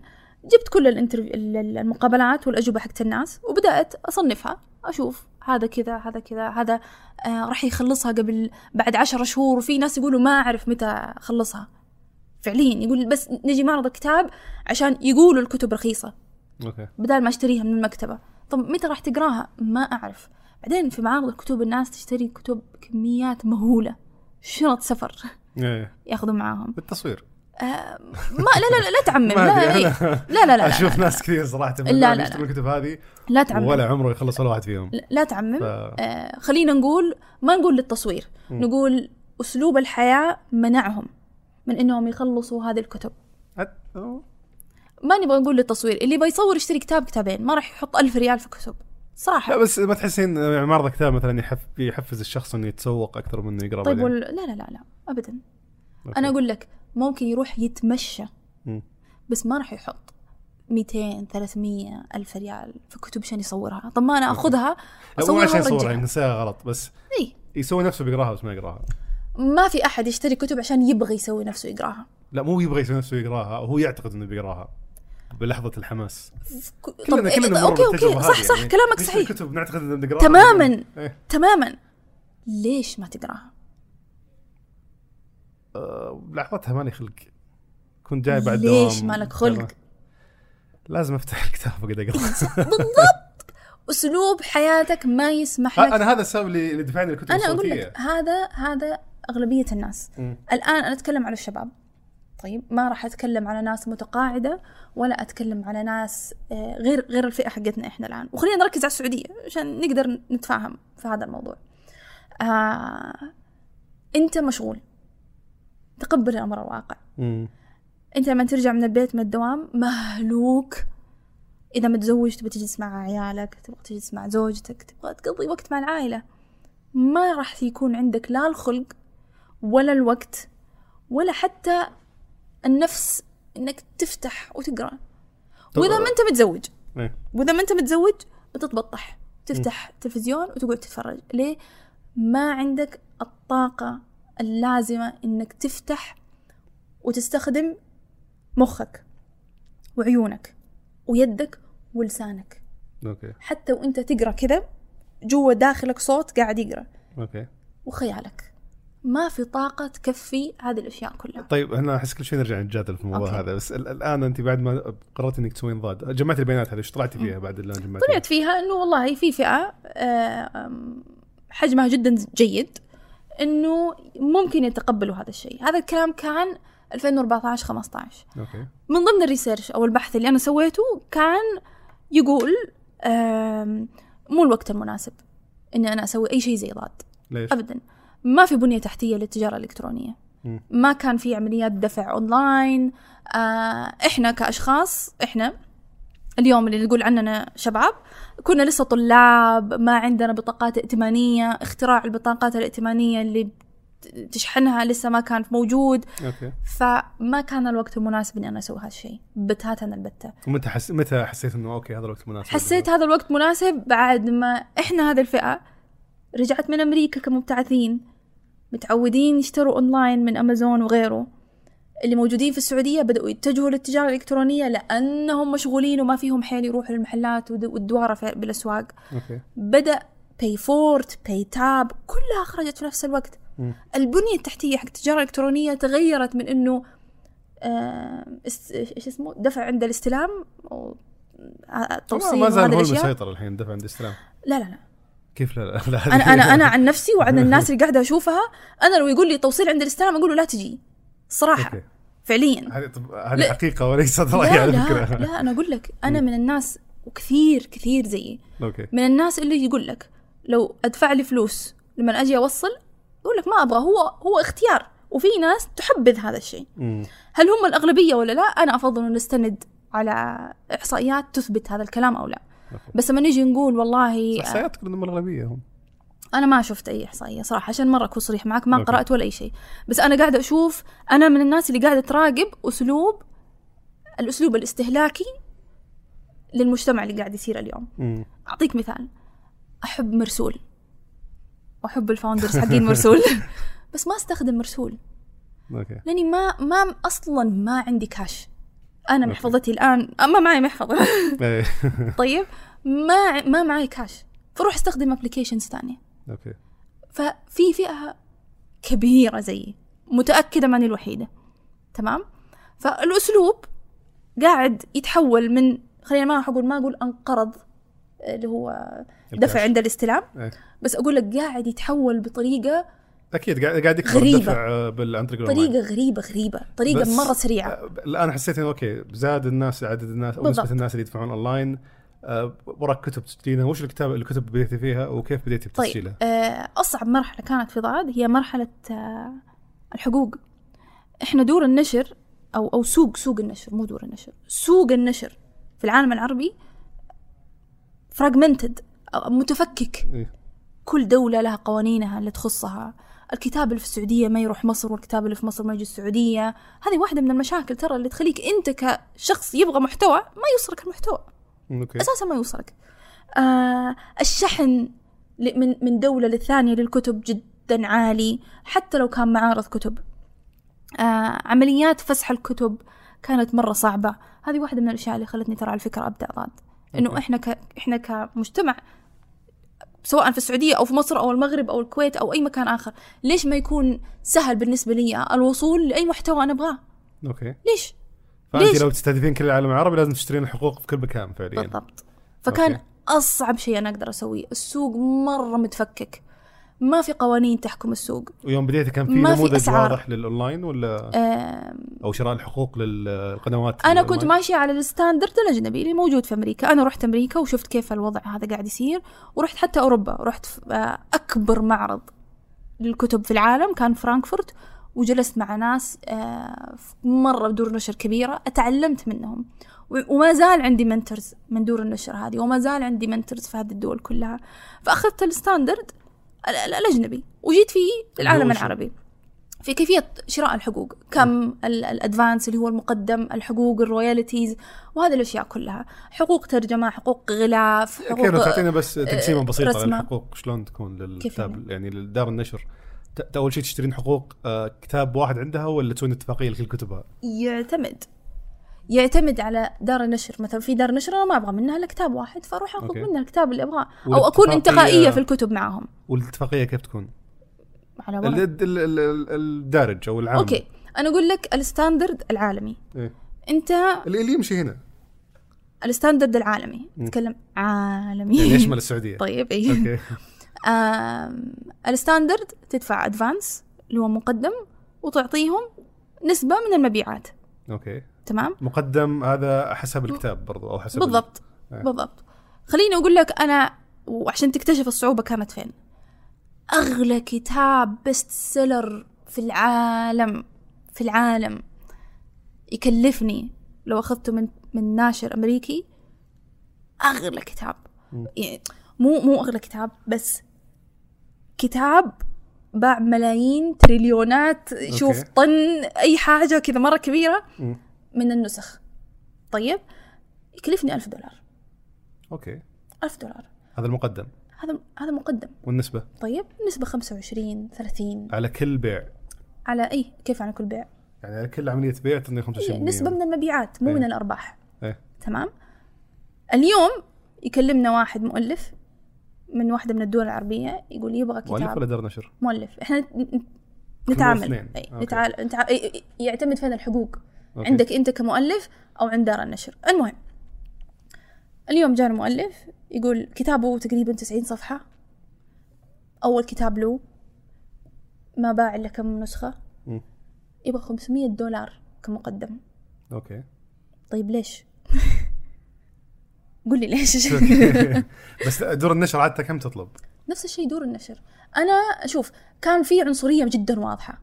جبت كل ال interview المقابلات والأجوبة حقت الناس وبدأت أصنفها أشوف هذا كذا هذا كذا هذا آه راح يخلصها قبل بعد عشرة شهور وفي ناس يقولوا ما أعرف متى أخلصها. فعليا. يقول بس نجي معرض الكتاب عشان يقولوا الكتب رخيصة. أوكي. بدال ما أشتريها من المكتبة. طب متى راح تقراها؟ ما أعرف. بعدين في معارض الكتب الناس تشتري كتب كميات مهولة. شنط سفر. إيه. ياخذوا معاهم. بالتصوير. آه ما لا لا لا, لا تعمم. لا, إيه. أنا لا. لا لا أشوف لا, ناس كثير صراحة لا، لا، لا. الكتب هذه لا تعمم. ولا عمره يخلص ولا واحد فيهم. لا- لا تعمم. ف... آه خلينا نقول ما نقول للتصوير. مم. نقول أسلوب الحياة منعهم. من إنهم يخلصوا هذه الكتب. ما نبغى نقول للتصوير اللي بيصور يشتري كتاب كتابين ما راح يحط ألف ريال في كتب. لا صراحة بس ما تحسين يعني معرض كتاب مثلا يحف يحفز الشخص إنه يتسوق أكثر من إنه يقرأ طيب؟ وال... لا لا لا لا ابدا. أوكي. أنا أقول لك ممكن يروح يتمشى مم. بس ما راح يحط 200 300 ألف ريال في كتب عشان يصورها. طب ما لا مو أصورها عشان يصورها ينساها غلط بس إيه. يسوي نفسه بيقراها بس ما يقراها. ما في أحد يشتري كتب عشان يبغى يسوي نفسه يقراها. لا مو يبغى يسوي نفسه يقراها هو يعتقد إنه بيقراها بلحظة الحماس. كلنا إيه، كلنا نمر okay okay صح صح يعني. كلامك صحيح. كتب نعتقد انه بنقراها؟ تماما إيه. تماما. ليش ما تقراها؟ أه لحظتها ماني خلق. كنت جاي بعد ليش مالك خلق؟ لازم أفتح الكتاب وأقعد أقرأ. بالضبط. أسلوب حياتك ما يسمح لك. أنا هذا السبب اللي دفعني الكتب أنا أقول لك هذا هذا أغلبية الناس. مم. الآن أنا أتكلم على الشباب. طيب ما راح أتكلم على ناس متقاعدة ولا أتكلم على ناس آه، غير غير الفئة حقتنا إحنا الآن. وخلينا نركز على السعودية عشان نقدر نتفاهم في هذا الموضوع. آه أنت مشغول. تقبل الأمر الواقع. مم. أنت لما ترجع من البيت من الدوام مهلوك. إذا متزوج تبغى تجلس مع عيالك تبغى تجلس مع زوجتك تبغى تقضي وقت مع العائلة. ما راح يكون عندك لا الخلق ولا الوقت ولا حتى النفس إنك تفتح وتقرأ. وإذا ما أنت متزوج إيه. وإذا ما أنت متزوج بتتبطح تفتح تلفزيون وتقعد تتفرج. ليه؟ ما عندك الطاقة اللازمة إنك تفتح وتستخدم مخك وعيونك ويدك ولسانك. okay. حتى وإنت تقرأ كذا جوا داخلك صوت قاعد يقرأ. أوكي. وخيالك. ما في طاقة تكفي هذه الأشياء كلها. طيب هنا أحس كل شوي نرجع نتجادل في الموضوع okay. هذا. بس ال- الآن أنت بعد ما قررت إنك تسوين ضاد جمعت البيانات هذه إيش طلعتي فيها بعد اللي جمعتي؟ طلعت فيها إنه والله في فئة آه، حجمها جدا جيد إنه ممكن يتقبلوا هذا الشيء. هذا الكلام كان 2014 15 okay. من ضمن ال research أو البحث اللي أنا سويته كان يقول مو الوقت المناسب إني أنا أسوي أي شيء زي ضاد. ليش؟ ابدا. ما في بنية تحتية للتجارة الإلكترونية. مم. ما كان في عمليات دفع أونلاين. آه إحنا كأشخاص إحنا اليوم اللي نقول عننا شباب كنا لسه طلاب ما عندنا بطاقات ائتمانية اختراع البطاقات الائتمانية اللي تشحنها لسه ما كان موجود. okay. فما كان الوقت المناسب إني أنا أسوي هذا الشيء. بتاتا البتة. ومتى حس... متى حسيت إنه okay هذا الوقت مناسب؟ حسيت هذا الوقت مناسب بعد ما إحنا هذه الفئة رجعت من أمريكا كمبتعثين. متعودين يشتروا أونلاين من أمازون وغيره. اللي موجودين في السعودية بدأوا يتجهوا للتجارة الإلكترونية لأنهم مشغولين وما فيهم حيل يروحوا للمحلات والدوارة في- بالأسواق. okay. بدأ PayFort PayTabs كلها خرجت في نفس الوقت. مم. البنية التحتية حق التجارة الإلكترونية تغيرت من إنه آه، إيش اسمه؟ دفع عند الاستلام آه، التوصيل ما زال هو المسيطر الحين دفع عند الاستلام. لا لا لا. كيف لا لا, لا أنا أنا أنا عن نفسي وعن الناس اللي قاعدة أشوفها أنا لو يقول لي توصيل عند الاستلام أقول له لا تجي. صراحة. okay. فعليا. هذه هذه. حقيقة وليست راي لا على لا فكره لا أنا أقول لك أنا من الناس وكثير كثير زيي. okay. من الناس اللي يقول لك لو أدفع لي فلوس لما أجي أوصل يقول لك ما أبغى هو هو اختيار. وفي ناس تحبذ هذا الشيء. هل هم الأغلبية ولا لا؟ أنا أفضل أن نستند على إحصائيات تثبت هذا الكلام أو لا. okay. بس لما نيجي نقول والله احصائيات انهم الأغلبية هم. أنا ما شفت أي إحصائية صراحة عشان مرة أكون صريح معك ما okay. قرأت ولا أي شيء. بس أنا قاعدة أشوف أنا من الناس اللي قاعدة تراقب أسلوب الأسلوب الاستهلاكي للمجتمع اللي قاعد يصير اليوم. مم. أعطيك مثال. أحب مرسول. وأحب ال founders حقين مرسول. بس ما أستخدم مرسول. okay. لأني ما ما أصلا ما عندي كاش أنا. محفظتي الآن ما معي محفظة إيه. طيب ما ما معي كاش فروح استخدم applications ثانية okay ففي فئة كبيرة زيي متأكدة ماني الوحيدة تمام فالأسلوب قاعد يتحول من خلينا ما راح أقول ما أقول أنقرض اللي هو دفع. عند الاستلام إيه. بس أقول لك قاعد يتحول بطريقة أكيد قاعد قاعد يكبر غريبة. الدفع آه، بال عن طريق الأونلاين. طريقة غريبة غريبة طريقة مرة سريعة آه، الان حسيت إنه أوكي زاد الناس عدد الناس أو. نسبة الناس اللي يدفعون أونلاين آه، وراك كتب تسجيلها وش الكتاب الكتب بديتي فيها وكيف بديتي طيب بتسجيلها؟ آه، أصعب مرحلة كانت في ضاد هي مرحلة آه، الحقوق إحنا دور النشر أو أو سوق سوق النشر مو دور النشر سوق النشر في العالم العربي fragmented متفكك إيه. كل دولة لها قوانينها اللي تخصها الكتاب اللي في السعودية ما يروح مصر والكتاب اللي في مصر ما يجي السعودية. هذه واحدة من المشاكل ترى اللي تخليك أنت كشخص يبغى محتوى ما يوصلك المحتوى. okay. أساسا ما يوصلك. آه الشحن من من دولة للثانية للكتب جدا عالي حتى لو كان معارض كتب. آه عمليات فسح الكتب كانت مرة صعبة. هذه واحدة من الأشياء اللي خلتني ترى على فكرة أبدأ ضاد. okay. إحنا ك... إحنا كمجتمع سواء في السعودية أو في مصر أو المغرب أو الكويت أو أي مكان آخر. ليش ما يكون سهل بالنسبة لي الوصول لأي محتوى أنا أبغاه؟ okay. ليش؟ فأنت ليش؟ لو تستهدفين كل العالم العربي لازم تشترين الحقوق في كل مكان فعليا. بالضبط. فكان okay. أصعب شيء أنا أقدر أسويه. السوق مرة متفكك. ما في قوانين تحكم السوق. ويوم بديت كان في نموذج أسعار. واضح للأونلاين ولا أو شراء الحقوق للقنوات أنا كنت؟ ماشية على ال standard الأجنبي اللي موجود في أمريكا. أنا رحت أمريكا وشفت كيف الوضع هذا قاعد يصير. ورحت حتى أوروبا. رحت آه، أكبر معرض للكتب في العالم كان فرانكفورت. وجلست مع ناس آه، مرة بدور نشر كبيرة. أتعلمت منهم. وما زال عندي منترز من دور النشر هذه. وما زال عندي mentors في هذه الدول كلها. فأخذت ال standard. ال- ال- الأجنبي وجيت فيه للعالم وش؟ العربي في كيفية شراء الحقوق كم ال- ال advance اللي هو المقدم الحقوق ال royalties وهذه الأشياء كلها حقوق ترجمة حقوق غلاف حقوق تعطينا بس تقسيمة بسيطة رسمة. للحقوق شلون تكون للكتاب يعني لدار النشر أول شيء تشترين حقوق آه، كتاب واحد عندها ولا تسوين اتفاقية لكل كتبها؟ يعتمد يعتمد على دار النشر. مثلا في دار نشر أنا ما أبغى منها إلا كتاب واحد فأروح أخذ okay. منها الكتاب اللي أبغاه أو أكون انتقائية في الكتب معاهم. والاتفاقية كيف تكون؟ على ال-. ال- ال- ال- الدارج أو العام. أوكي. أنا أقول لك ال standard العالمي. إيه. أنت اللي يمشي هنا. ال standard العالمي. نتكلم عالمي. يعني يشمل السعودية؟ طيب اي okay. ال standard تدفع advance اللي هو مقدم وتعطيهم نسبة من المبيعات. okay. تمام مقدم هذا حسب الكتاب برضو أو حسب ال- بالضبط إيه. بالضبط خليني أقول لك أنا وعشان تكتشف الصعوبة كانت فين أغلى كتاب best seller في العالم في العالم يكلفني لو أخذته من من ناشر أمريكي أغلى كتاب. يعني مو مو أغلى كتاب بس كتاب باع ملايين تريليونات شوف. طن أي حاجة كذا مرة كبيرة مم. من النسخ. طيب؟ يكلفني ألف دولار. أوكي. ألف دولار. هذا المقدم. هذا هذا مقدم. والنسبة؟ طيب؟ نسبة 25 30 على كل بيع. على أي كيف على كل بيع؟ يعني على كل عملية بيع تعطيني 25% نسبة من المبيعات مو إيه. من الأرباح. إيه. تمام؟ اليوم يكلمنا واحد مؤلف من واحدة من الدول العربية يقول يبغى كتاب. مؤلف ولا دار نشر؟ مؤلف. إحنا نتعامل. الاثنين. أي. okay. نتعال... نتع... أي- يعتمد فين الحقوق؟ okay. عندك أنت كمؤلف أو عند دار النشر. المهم اليوم جانا مؤلف يقول كتابه تقريبا 90 صفحة. أول كتاب له ما باع إلا كم نسخة. مم. يبغى 500 دولار كمقدم. okay. طيب ليش؟ قول لي ليش. بس دور النشر عادة كم تطلب؟ نفس الشيء دور النشر. أنا شوف كان في عنصرية جدا واضحة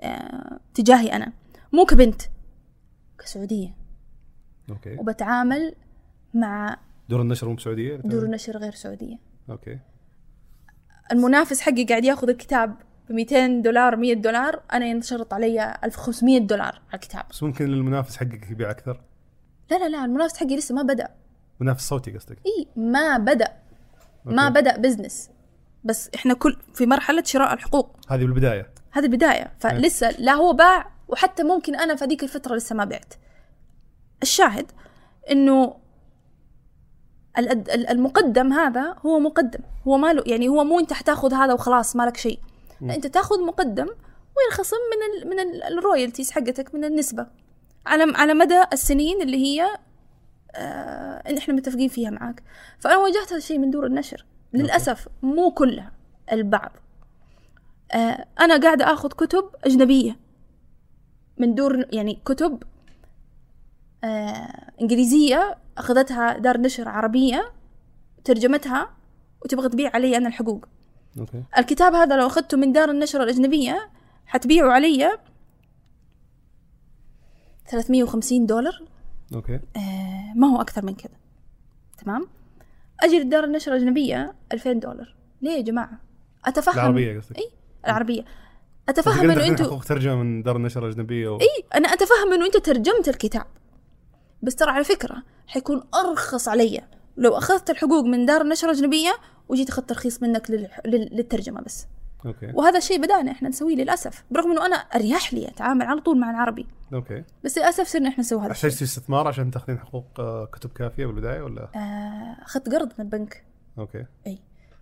آه، تجاهي أنا. مو كبنت. كسعودية. okay. وبتعامل مع دور النشر مو بسعودية؟ دور النشر غير سعودية. أوكي. المنافس حقي قاعد ياخذ الكتاب ب 200 دولار 100 دولار أنا ينشرط علي 1500 دولار على الكتاب. بس ممكن المنافس حقك يبيع أكثر؟ لا لا لا المنافس حقي لسه ما بدأ. منافس صوتي قصدك؟ إي ما بدأ. ما okay. بدأ business بس إحنا كل في مرحلة شراء الحقوق. هذه بالبداية. هذه البداية. فلسه لا هو باع وحتى ممكن أنا في هذيك الفترة لسه ما بعت. الشاهد ال- المقدم هذا هو مقدم. هو ما له يعني هو مو أنت حتاخذ هذا وخلاص مالك شيء. لا أنت تاخذ مقدم وينخصم من ال من ال- ال royalties حقتك من النسبة. على على مدى السنين اللي هي آه إن إحنا متفقين فيها معاك. فأنا واجهت هذا الشيء من دور النشر. للأسف مو كلها البعض. آه، أنا قاعدة آخذ كتب أجنبية. من دور يعني كتب آه، إنجليزية أخذتها دار نشر عربية ترجمتها وتبغى تبيع علي أنا الحقوق. أوكي. الكتاب هذا لو أخذته من دار النشر الأجنبية حتبيعه علي 350 دولار. okay. آه، ما هو أكثر من كذا. تمام؟ أجي لدار النشر الأجنبية 2000 دولار. ليه يا جماعة؟ أتفهم؟ العربية قصدك؟ اي العربية. أنت أتفهم إنه أنتوا ترجمة من دار النشر الأجنبية و... إي أنا أتفهم إنه انت ترجمت الكتاب. بس ترى على فكرة حيكون أرخص علي لو أخذت الحقوق من دار النشر الأجنبية وجيت أخذت ترخيص منك لل... لل... للترجمة بس. okay. وهذا الشيء بدأنا إحنا نسويه للأسف برغم إنه أنا أريح لي أتعامل على طول مع العربي. okay. بس للأسف صرنا إحنا نسوي هذا الشيء. استثمار عشان تأخذين حقوق آه، كتب كافية بالبداية ولا؟ آه، أخذت قرض من البنك. okay. إي.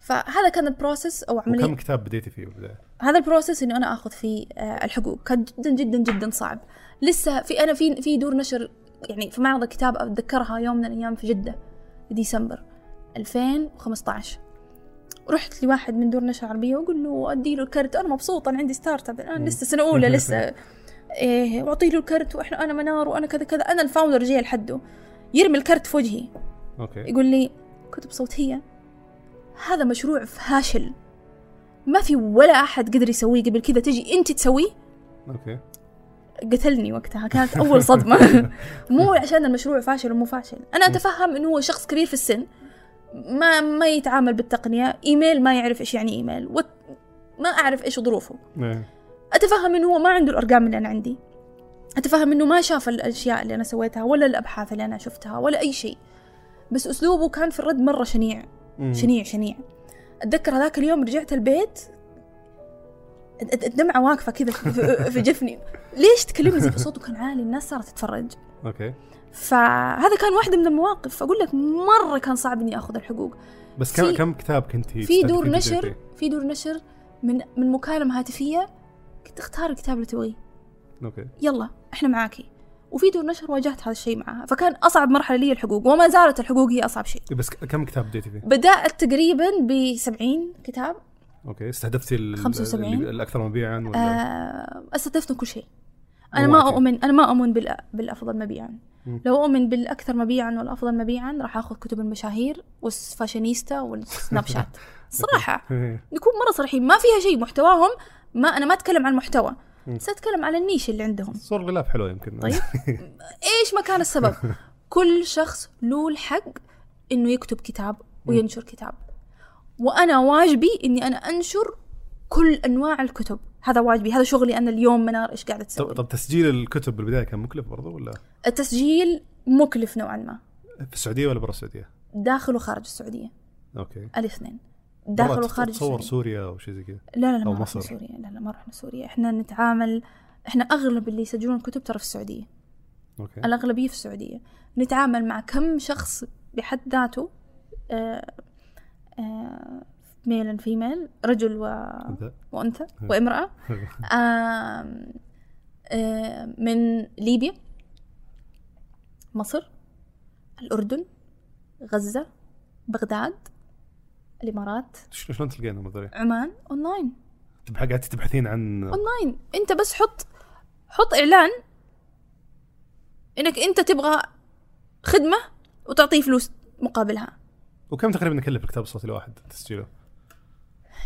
فهذا كان ال process أو عمليه وكم كتاب بديتي فيه بالبداية؟ هذا ال process إنه أنا آخذ فيه آه، الحقوق. كان جدا جدا جدا صعب. لسه في أنا في في دور نشر يعني في معرض الكتاب أتذكرها يوم من الأيام في جدة في ديسمبر 2015 رحت لواحد من دور نشر عربية وأقول له أدي له الكرت. أنا مبسوطة أنا عندي startup أنا لسه سنة أولى لسه. إيه وأعطي له الكرت وإحنا أنا منار وأنا كذا كذا. أنا ال founder جاي لحده يرمي الكرت في وجهي. okay. يقول لي كتب صوتية. هذا مشروع فاشل. ما في ولا أحد قدر يسويه قبل كذا. تجي أنت تسويه؟ okay. قتلني وقتها. كانت أول صدمة. مو عشان المشروع فاشل ومو فاشل. أنا أتفهم إنه هو شخص كبير في السن. ما ما يتعامل بالتقنية. إيميل ما يعرف إيش يعني إيميل. وت... ما أعرف إيش ظروفه. إيه. أتفهم إنه هو ما عنده الأرقام اللي أنا عندي. أتفهم إنه ما شاف الأشياء اللي أنا سويتها ولا الأبحاث اللي أنا شفتها ولا أي شيء. بس أسلوبه كان في الرد مرة شنيع. شنيع شنيع. أتذكر هذاك اليوم رجعت البيت الد- الدمعة واقفة كذا في- جفني. ليش تكلمني؟ زي صوته كان عالي الناس صارت تتفرج. okay. فهذا كان واحدة من المواقف. أقول لك مرة كان صعب إني أخذ الحقوق. بس كم كم كتاب كنتي في دور نشر؟ في دور نشر من من مكالمة هاتفية. كنت اختار الكتاب اللي تبغيه. okay. يلا إحنا معاكي. وفي دور نشر واجهت هذا الشيء معها فكان أصعب مرحلة لي الحقوق وما زالت الحقوق هي أصعب شيء بس كم كتاب بديتي فيه؟ بدأت تقريبا ب 70 كتاب okay استهدفتي ال- 75. ال- الأكثر مبيعا ولا آه، استهدفت كل شيء أنا ما. أؤمن أنا ما أؤمن بال- بالأفضل مبيعا. لو أؤمن بالأكثر مبيعا والأفضل مبيعا راح آخذ كتب المشاهير والفاشينيستا والسناب شات صراحة. نكون مرة صريحين ما فيها شيء محتواهم ما أنا ما أتكلم عن محتوى مم. سأتكلم على ال niche اللي عندهم. صور الغلاف حلوة يمكن. طيب. إيش ما كان السبب؟ كل شخص له الحق إنه يكتب كتاب وينشر كتاب. وأنا واجبي إني أنا أنشر كل أنواع الكتب. هذا واجبي هذا شغلي أنا اليوم منار إيش قاعدة تسوي؟ طب تسجيل الكتب بالبداية كان مكلف برضه ولا؟ التسجيل مكلف نوعا ما. في السعودية ولا برا السعودية؟ داخل وخارج السعودية. okay. الاثنين. داخل وخارج تصور السعودية. سوريا أو شيء زي كذا؟ لا لا لا ما. رحنا سوريا لا لا ما رحنا سوريا إحنا نتعامل إحنا أغلب اللي يسجلون الكتب ترى في السعودية. okay. الأغلبية في السعودية. نتعامل مع كم شخص بحد ذاته آه، آه، male female رجل و... وامرأة. آم، آه، من ليبيا مصر الأردن غزة بغداد. الإمارات. ش- شلون تلقين هذول؟ عمان أونلاين تبح- قاعدة تبحثين عن اونلاين أنت بس حط حط إعلان إنك أنت تبغى خدمة وتعطيه فلوس مقابلها. وكم تقريبا يكلف الكتاب الصوتي الواحد تسجيله؟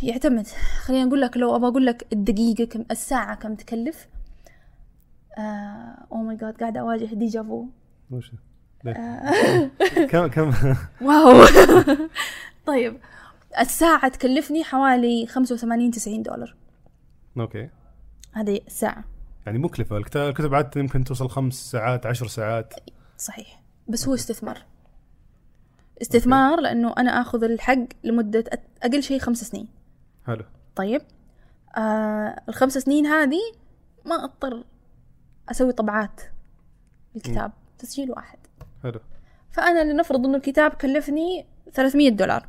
يعتمد. خلينا نقول لك لو أبغى أقول لك الدقيقة كم الساعة كم تكلف oh my god قاعدة أواجه déjà vu وش؟ ليه؟ كم كم؟ wow. طيب. الساعة تكلفني حوالي 85 90 دولار. أوكي. هذه الساعة يعني الكتاب الكتب عاده يمكن توصل خمس ساعات عشر ساعات. صحيح. بس هو استثمار. استثمار لأنه أنا آخذ الحق لمدة أت- أقل شيء خمس سنين. حلو. طيب. آه الخمس سنين هذه ما أضطر أسوي طبعات الكتاب تسجيل واحد. حلو. فأنا لنفرض إنه الكتاب كلفني 300 دولار.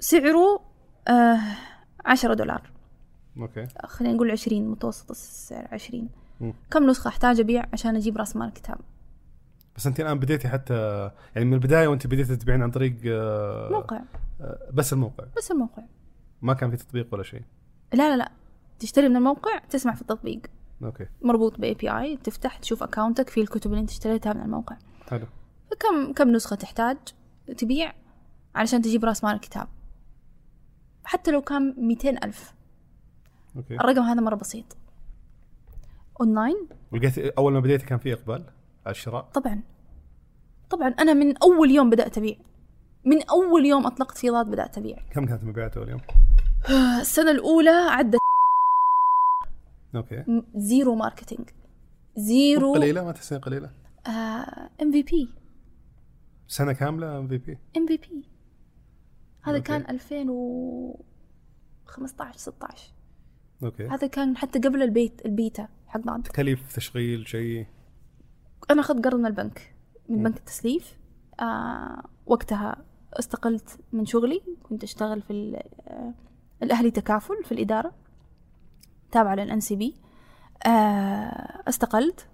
سعره آه 10 دولار. okay. خلينا نقول 20 متوسط السعر 20 مم. كم نسخة أحتاج أبيع عشان أجيب رأس مال الكتاب؟ بس أنت الآن بديتي حتى يعني من البداية وأنت بديتي تبيعين عن طريق آه، موقع. آه، بس الموقع. بس الموقع. ما كان في تطبيق ولا شيء؟ لا لا لا. تشتري من الموقع تسمع في التطبيق. okay. مربوط ب API تفتح تشوف اكاونتك في الكتب اللي أنت اشتريتها من الموقع. حلو. فكم كم نسخة تحتاج تبيع علشان تجيب رأس مال الكتاب؟ حتى لو كان 200 ألف. okay. الرقم هذا مرة بسيط. أونلاين. ولقيت أول ما بديتي كان في إقبال على الشراء؟ طبعا. طبعا. أنا من أول يوم بدأت أبيع. من أول يوم أطلقت ضاد بدأت أبيع. كم كانت مبيعات اول يوم؟ السنة الأولى عدت okay. zero marketing. zero. قليلة؟ ما تحسين قليلة؟ MVP. سنة كاملة إم في بي. MVP. هذا okay. كان 2015 16 okay. هذا كان حتى قبل البيت البيتا حق بعض. تكاليف تشغيل شيء؟ أنا أخذت قرض من البنك من بنك التسليف. آه وقتها استقلت من شغلي كنت أشتغل في آه، الأهلي تكافل في الإدارة تابعة لل NCB استقلت.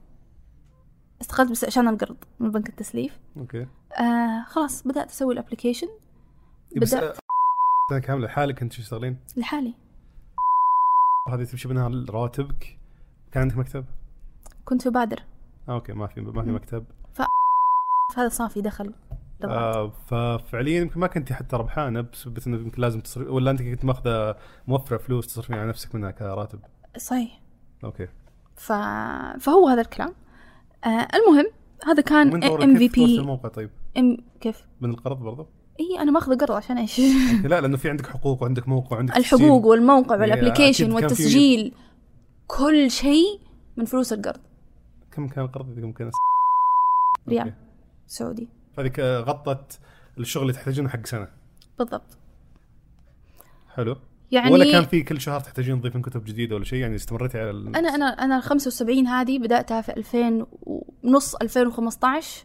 استقلت بس عشان القرض من بنك التسليف. okay. آه خلاص بدأت أسوي ال application. بس بدأت. سنة كاملة حالك انت تشتغلين لحالي هذه تمشي منها رواتبك كان عندك مكتب؟ كنت في بادر آه okay ما في ما في. مكتب فهذا صافي دخل. آه ففعليا يمكن ما كنتي حتى ربحانة بس بس إنه يمكن لازم تصرف ولا أنت كنت ماخذة موفرة فلوس تصرفين على نفسك منها كراتب صحيح okay ف... فهو هذا الكلام آه المهم هذا كان؟ MVP الموقع طيب؟ ام كيف من القرض برضه؟ اي أنا ماخذه قرض عشان إيش؟ لا لأنه في عندك حقوق وعندك موقع وعندك الحقوق. والموقع وال application والتسجيل. كل شيء من فلوس القرض. كم كان القرض كم كان ريال. سعودي. هذيك آه، غطت الشغل اللي تحتاجونه حق سنة. بالضبط. حلو. يعني ولا كان في كل شهر تحتاجين تضيفين كتب جديدة ولا شيء؟ يعني استمريتي على ال... أنا أنا أنا ال 75 هذه بدأتها في 2000 ونص 2015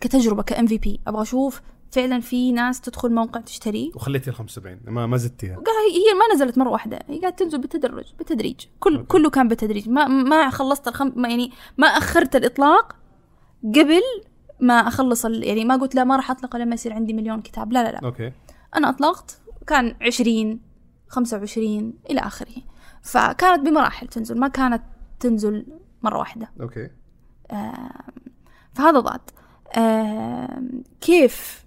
كتجربه ك MVP أبغى أشوف فعلا في ناس تدخل موقع تشتري. وخليتي ال 75 ما ما زدتيها. هي ما نزلت مرة واحدة. هي قاعدة تنزل بالتدرج بالتدريج. كل okay. كله كان بالتدريج. ما ما خلصت الخم ما يعني ما أخرت الإطلاق قبل ما أخلص ال... يعني ما قلت لا ما راح أطلق لما يصير عندي مليون كتاب. لا لا لا. أوكي. أنا أطلقت كان 20 25 إلى آخره. فكانت بمراحل تنزل ما كانت تنزل مرة واحدة. أوكي. آم، فهذا ضاد. آم، كيف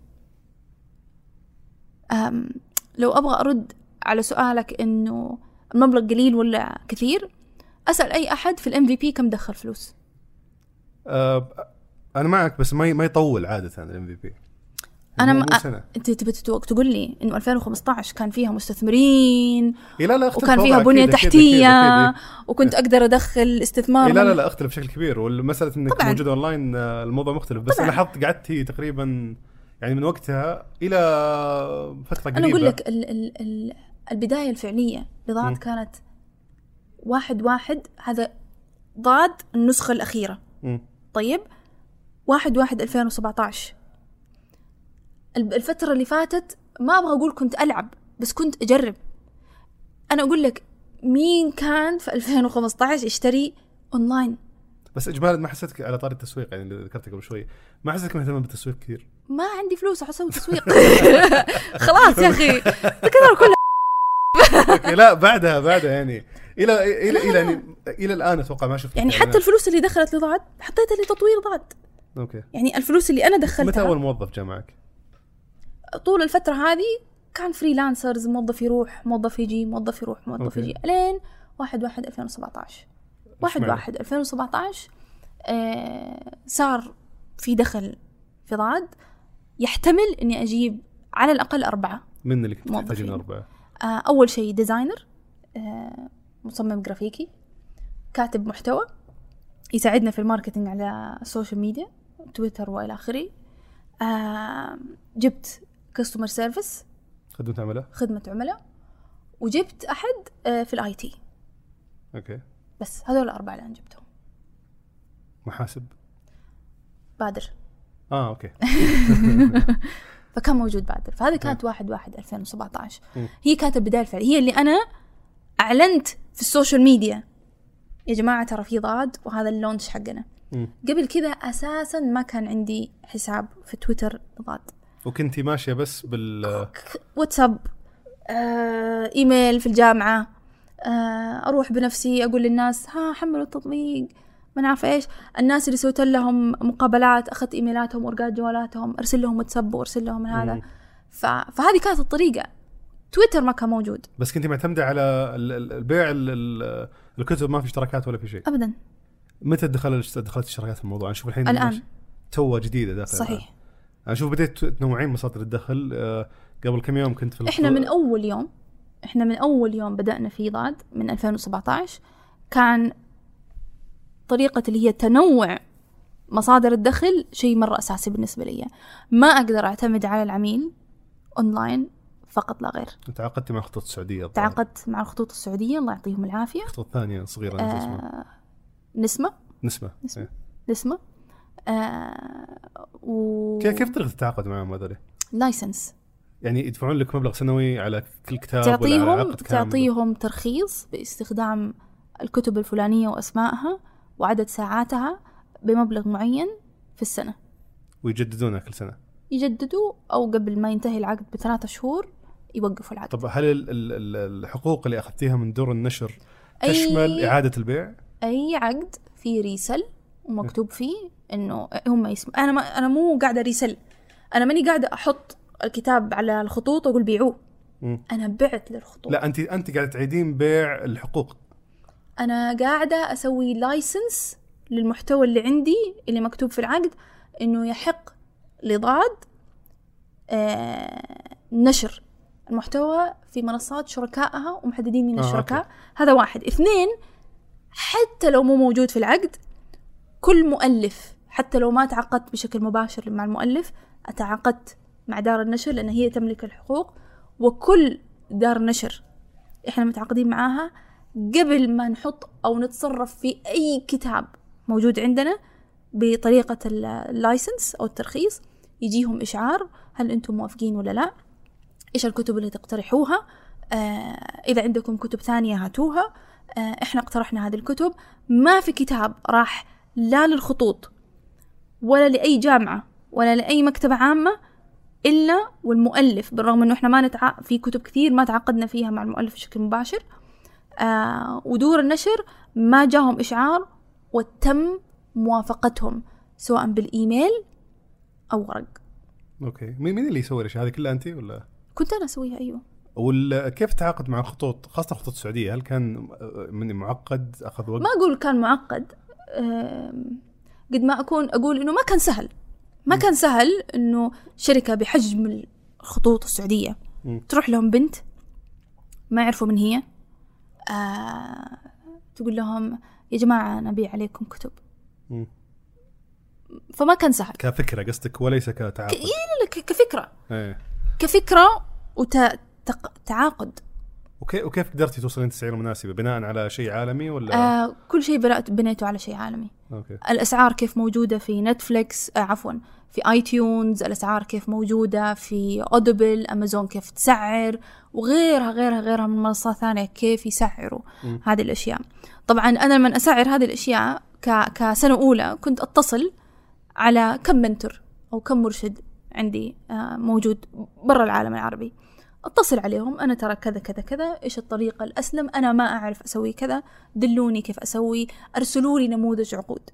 لو أبغى أرد على سؤالك إنه المبلغ قليل ولا كثير أسأل أي أحد في ال MVP كم دخل فلوس أنا معك بس ما ما يطول عادة ال MVP أنا مو ما- انت تبي تقول لي إنه 2015 كان فيها مستثمرين إيه لا لا وكان فيها بنية أكيد، أكيد، أكيد، تحتية أكيد، وكنت أقدر أدخل استثمار إيه لا لا لا أختلف بشكل كبير والمسألة إنك طبعاً. موجوده اونلاين آه، الموضوع مختلف بس طبعاً. أنا لاحظت قعدت هي تقريبا يعني من وقتها إلى فترة قريبه أنا أقول لك ال ال ال البداية الفعلية لضاد. كانت واحد واحد هذا ضاد النسخة الأخيرة. مم. طيب؟ واحد واحد 2017 الب- الفترة اللي فاتت ما أبغى أقول كنت ألعب بس كنت أجرب. أنا أقول لك مين كان في 2015 يشتري أونلاين؟ بس اجمالا ما حسيتك على طار التسويق يعني اللي ذكرته قبل شوي. ما حسيتك مهتم بالتسويق كثير؟ ما عندي فلوس أسوي تسويق. خلاص يا أخي. كثر كل أوكي لا بعدها بعدها يعني. إلى إلى إلى يعني إلى الآن أتوقع ما شفت يعني حتى. الفلوس اللي دخلت لضاد حطيتها لتطوير ضاد أوكي. يعني الفلوس اللي متى دخلتها أول موظف جاء معك؟ طول الفترة هذه كان freelancers موظف يروح موظف يجي موظف يروح موظف. يجي. لين واحد واحد 2017 واحد معنى؟ واحد 2017 آه صار في دخل في ضاد يحتمل إني أجيب على الأقل أربعة من اللي كنت. تحتاجين أربعة؟ آه أول شيء designer آه مصمم جرافيكي كاتب محتوى يساعدنا في ال marketing على ال social media تويتر وإلى آخره آه جبت customer service خدمة عملاء؟ خدمة عملاء وجبت آه، في ال IT أوكي بس هذول الأربعة اللي أنا جبتهم محاسب؟ بادر آه أوكي. فكان موجود بادر فهذه كانت واحد واحد 2017 مم. هي كانت البداية الفعلية هي اللي أنا أعلنت في ال social media. يا جماعة ترى في ضاد وهذا ال launch حقنا. قبل كذا أساسا ما كان عندي حساب في تويتر ضاد. وكنتي ماشية بس بال واتساب آه، إيميل في الجامعة آه، أروح بنفسي أقول للناس ها حملوا التطبيق. ما نعرف إيش. الناس اللي سويت لهم مقابلات أخذت إيميلاتهم ورقات جوالاتهم أرسل لهم واتساب وأرسل لهم من هذا. ف... فهذه كانت الطريقة. تويتر ما كان موجود. بس كنتي معتمدة على ال- ال- البيع ال- ال- الكتب ما في اشتراكات ولا في شيء؟ ابدا. متى دخل دخلت اشتراكات في الموضوع؟ أنا أشوف الحين الآن. توة جديدة داخل صحيح. أنا أشوف بديت تنوعين مصادر الدخل. آه، قبل كم يوم كنت في إحنا من أول يوم إحنا من أول يوم بدأنا في ضاد من 2017 كان طريقة اللي هي تنوع مصادر الدخل شيء مرة أساسي بالنسبة لي. ما أقدر أعتمد على العميل اونلاين فقط لا غير. تعاقدتي مع خطوط السعودية الظاهر. تعاقدت مع الخطوط السعودية الله يعطيهم العافية. خطوط نسيت اسمها. آه نسمة. نسمة. إيه. نسمة. آه و كيف طريقة التعاقد معهم هذول؟ لايسنس يعني يدفعون لك مبلغ سنوي على كل كتاب ولا على تعطيهم كامل؟ تعطيهم ترخيص باستخدام الكتب الفلانية وأسمائها. وعدد ساعاتها بمبلغ معين في السنة. ويجددونها كل سنة. يجددوا أو قبل ما ينتهي العقد بثلاثة شهور يوقفوا العقد. طب هل ال- ال- ال- الحقوق اللي أخذتيها من دور النشر أي- تشمل إعادة البيع؟ أي عقد فيه resell ومكتوب فيه إنه هم يسم... أنا ما... أنا مو قاعدة resell. أنا ماني قاعدة أحط الكتاب على الخطوط وأقول بيعوه. أنا بعت للخطوط. لا انت انت قاعدة تعيدين بيع الحقوق. أنا قاعدة أسوي license للمحتوى اللي عندي اللي مكتوب في العقد إنه يحق لضاد آه نشر المحتوى في منصات شركائها ومحددين مين آه، الشركاء okay. هذا واحد اثنين حتى لو مو موجود في العقد كل مؤلف حتى لو ما تعاقدت بشكل مباشر مع المؤلف أتعاقدت مع دار النشر لأن هي تملك الحقوق وكل دار نشر إحنا متعاقدين معاها قبل ما نحط أو نتصرف في أي كتاب موجود عندنا بطريقة ال- ال license أو الترخيص يجيهم إشعار هل أنتم موافقين ولا لا؟ إيش الكتب اللي تقترحوها؟ آه إذا عندكم كتب ثانية هاتوها. آه إحنا اقترحنا هذه الكتب. ما في كتاب راح لا للخطوط ولا لأي جامعة ولا لأي مكتبة عامة إلا والمؤلف بالرغم إنه إحنا ما نتع... في كتب كثير ما تعاقدنا فيها مع المؤلف بشكل مباشر. آه ودور النشر ما جاهم إشعار وتم موافقتهم سواء بالإيميل أو ورق. أوكي. مين اللي يسوي الأشياء هذه؟ كلها انت ولا؟ كنت أنا أسويها أيوه. وال- كيف التعاقد مع الخطوط؟ خاصة الخطوط السعودية هل كان من معقد؟ أخذ وقت؟ ما أقول كان معقد. قد ما أكون أقول إنه ما كان سهل. ما كان سهل إنه شركة بحجم الخطوط السعودية. تروح لهم بنت ما يعرفوا من هي. آه تقول لهم يا جماعة أنا أبيع عليكم كتب. مم. فما كان سهل كفكرة قصدك وليس كتعاقد؟ ك- كفكرة. إيه. كفكرة وتعاقد وكيف وكيف قدرتي توصلين التسعير المناسبة؟ بناء على شيء عالمي ولا؟ آه كل شيء بنيت بنيته على شيء عالمي. أوكي. الأسعار كيف موجودة في نتفليكس آه عفوا. في iTunes الأسعار كيف موجودة في Audible Amazon كيف تسعر وغيرها غيرها غيرها من منصات ثانية كيف يسعروا مم. هذه الأشياء. طبعا أنا لما أسعر هذه الأشياء ك... كسنة أولى كنت أتصل على كم منتور أو كم مرشد عندي آه موجود برا العالم العربي. أتصل عليهم أنا ترى كذا كذا كذا إيش الطريقة الأسلم أنا ما أعرف أسوي كذا دلوني كيف أسوي أرسلوا لي نموذج عقود.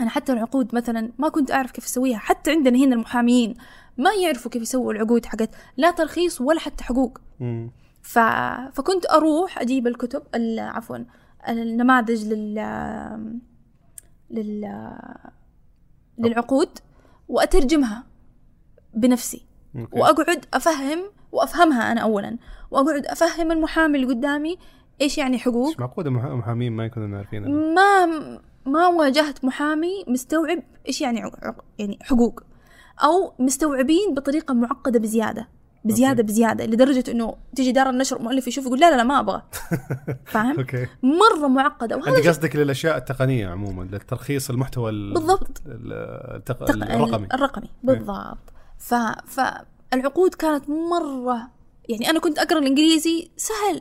أنا حتى العقود مثلا ما كنت أعرف كيف أسويها. حتى عندنا هنا المحاميين ما يعرفوا كيف يسووا العقود حقت لا ترخيص ولا حتى حقوق. مم. ف... فكنت أروح أجيب الكتب ال- عفوا النماذج لل لل للعقود وأترجمها بنفسي. أوكي. وأقعد أفهم وأفهمها أنا اولا. وأقعد أفهم المحامي اللي قدامي إيش يعني حقوق. مش معقوده مح- محامين ما يكونوا عارفين ما ما واجهت محامي مستوعب إيش يعني يعني حقوق. أو مستوعبين بطريقة معقدة بزيادة. بزيادة okay. بزيادة لدرجة إنه تيجي دار النشر مؤلف يشوف يقول لا لا لا ما أبغى. فاهم؟ okay. مرة معقدة. وهذا أنت قصدك للأشياء التقنية عموما للترخيص المحتوى ال- بالضبط. ال- التق... تق- الرقمي. الرقمي. بالضبط. ف فالعقود كانت مرة يعني أنا كنت أقرأ الإنجليزي سهل.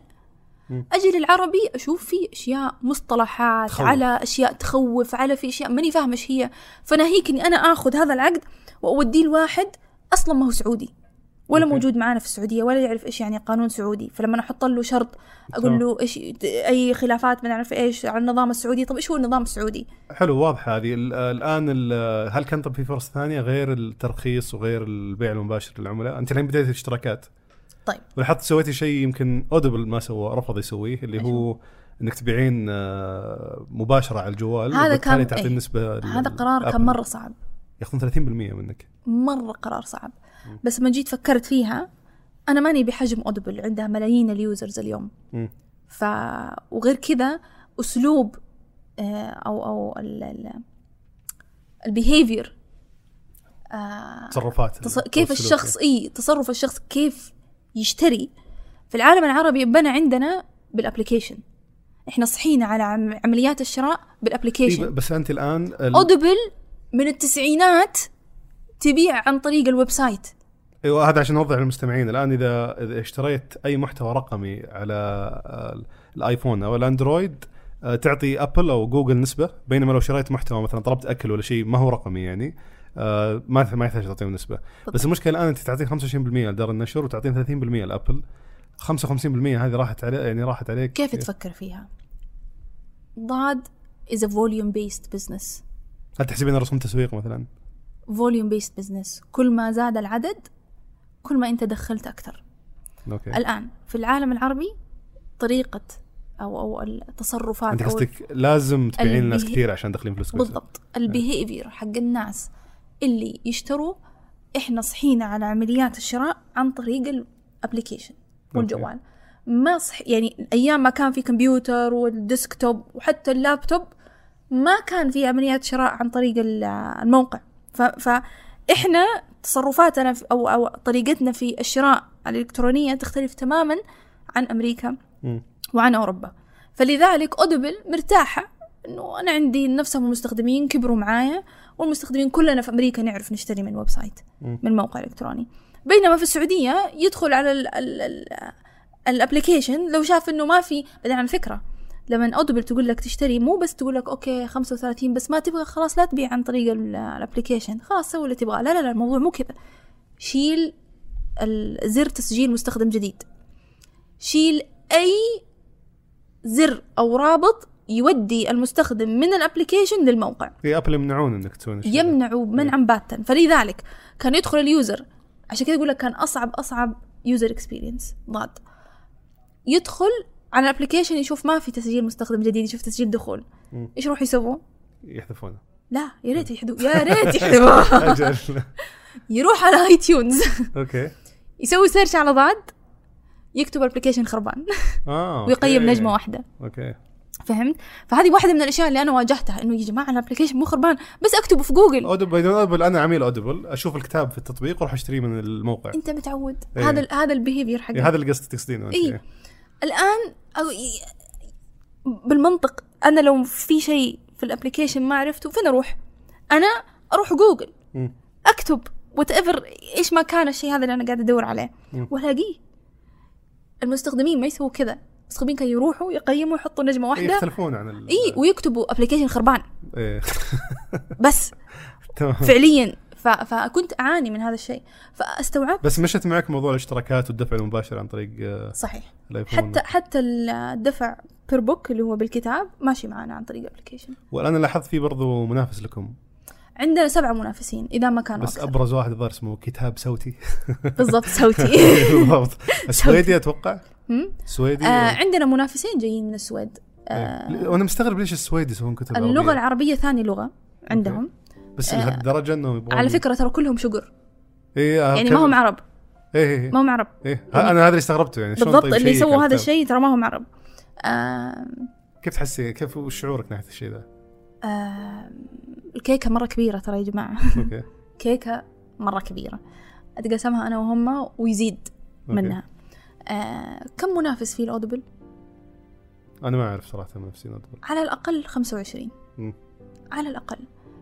أجي للعربي أشوف فيه أشياء مصطلحات تخوف. على أشياء تخوف على في أشياء ماني فاهمة إيش هي فناهيك إني أنا آخذ هذا العقد وأوديه لواحد أصلا ما هو سعودي ولا okay. موجود معنا في السعودية ولا يعرف إيش يعني قانون سعودي فلما أحط له شرط أقول. له إيش أي خلافات ما نعرف إيش على النظام السعودي طب إيش هو النظام السعودي حلو واضحة هذه ال- الآن ال- هل كان طب في فرص ثانية غير الترخيص وغير البيع المباشر للعملاء؟ أنت الحين بديت الاشتراكات طيب. ولاحظت سويتي شيء يمكن Audible ما سوى رفض يسويه اللي هو إنك تبيعين آه، مباشرة على الجوال هذا كان- تعطي إيه. النسبة هذا قرار كان مرة صعب. ياخذون 30% منك. مرة قرار صعب. بس لما جيت فكرت فيها أنا ماني بحجم Audible عندها ملايين ال users اليوم. مم. ف وغير كذا أسلوب آه، ال ال ال behavior تصرفات تص... أو كيف السلوك. الشخص إي تصرف الشخص كيف يشتري. في العالم العربي بنى عندنا بال application إحنا صحينا على عم... عمليات الشراء بالابلكيشن بس أنت الآن ال- Audible من التسعينات تبيع عن طريق ال website أيوه هذا عشان اوضح للمستمعين. الآن اذا إذا اشتريت أي محتوى رقمي على آه، الآيفون أو الأندرويد آه، تعطي أبل أو جوجل نسبة. بينما لو شريت محتوى مثلا طلبت أكل ولا شيء ما هو رقمي يعني. آه ما ما يحتاج تعطيهم نسبة. بس. المشكلة الآن أنت تعطي 25% لدار النشر وتعطين 30% ل Apple. 55% هذه راحت عليه يعني راحت عليك. كيف تفكر فيها؟ ضاد is a volume based business. هل تحسبين رسوم تسويق مثلا؟ volume based business. كل ما زاد العدد كل ما أنت دخلت أكثر. أوكي. الآن في العالم العربي طريقة أو أو التصرفات أنت قصدك لازم تبيعين لناس البه- كثير عشان تدخلين فلوس بالضبط. ال behavior حق الناس. اللي يشتروا إحنا صحينا على عمليات الشراء عن طريق ال application والجوال. ما صح يعني أيام ما كان في كمبيوتر وال desktop وحتى اللابتوب ما كان في عمليات شراء عن طريق ال- الموقع. ف- فاحنا تصرفاتنا في أو أو طريقتنا في الشراء الإلكترونية تختلف تماما عن أمريكا مم. وعن أوروبا. فلذلك Audible مرتاحة إنه أنا عندي نفسهم المستخدمين كبروا معايا والمستخدمين كلنا في أمريكا نعرف نشتري من website. من موقع إلكتروني. بينما في السعودية يدخل على ال ال ال ال application لو شاف إنه ما في بعدين على فكرة لما Audible تقول لك تشتري مو بس تقول لك أوكي 35 بس ما تبغى خلاص لا تبيع عن طريق ال- ال application خلاص سوي اللي تبغاه. لا لا لا الموضوع مو كذا. شيل زر تسجيل مستخدم جديد. شيل أي زر أو رابط يودي المستخدم من ال application للموقع. في Apple يمنعون إنك ده. يمنعوا منعا باتا فلذلك كان يدخل ال user عشان كذا أقول لك كان أصعب أصعب user experience ضاد. يدخل على ال application يشوف ما في تسجيل مستخدم جديد يشوف تسجيل دخول. إيش يروح يسووا؟ يحذفونه. لا يا ريت يحدوا يا ريت أجل. يروح على iTunes okay. يسوي search على ضاد يكتب application خربان. آه ويقيم. نجمة واحدة. okay. فهمت؟ فهذه واحدة من الأشياء اللي أنا واجهتها إنه يا جماعة ال application مو خربان بس أكتبه في جوجل Audible Audible أنا عميل Audible أشوف الكتاب في التطبيق وأروح أشتريه من الموقع أنت متعود إيه. هذا هذا ال behavior حقك إيه، هذا اللي قصدك تقصدينه. إيه. الآن أو بالمنطق أنا لو في شيء في ال application ما عرفته فين أروح؟ أنا أروح جوجل مم. أكتب what إيش ما كان الشيء هذا اللي أنا قاعد أدور عليه. وألاقيه المستخدمين ما يسووا كذا المستخدمين كانوا يروحوا يقيموا يحطوا نجمة إيه، واحدة. يختلفون عن ال... اي ويكتبوا application خربان. إيه. بس. فعليا. ف... فكنت أعاني من هذا الشيء. فأستوعبت. بس مشت معك موضوع الاشتراكات والدفع المباشر عن طريق آه، صحيح. حتى حتى الدفع per book اللي هو بالكتاب ماشي معنا عن طريق ال application والآن لاحظت في برضو منافس لكم. عندنا سبعة منافسين إذا ما كانوا بس أكثر. أبرز واحد الظاهر اسمه كتاب صوتي. بالضبط صوتي. بالضبط. السويدي أتوقع؟ هم؟ سويدي آه عندنا منافسين جايين من السويد. إيه. آه وأنا مستغرب ليش السويد يسوون كتب اللغة عربية. العربية ثاني لغة عندهم. بس آه، لهالدرجة انهم يبغون على فكرة ترى كلهم شقر إيه آه، يعني ما هم عرب. إيه إيه ما هم عرب. ها- أنا هذا اللي استغربته يعني بالضبط طيب اللي سووا هذا؟ الشيء ترى ما هم عرب. آه كيف تحسي كيف شعورك ناحية الشيء ذا؟ آه الكيكة مرة كبيرة ترى يا جماعة. okay. كيكة مرة كبيرة. أتقاسمها أنا وهم ويزيد okay. آه كم منافس في ال Audible؟ أنا ما أعرف صراحة نفسي نطبل على الأقل 25 مم. على الأقل.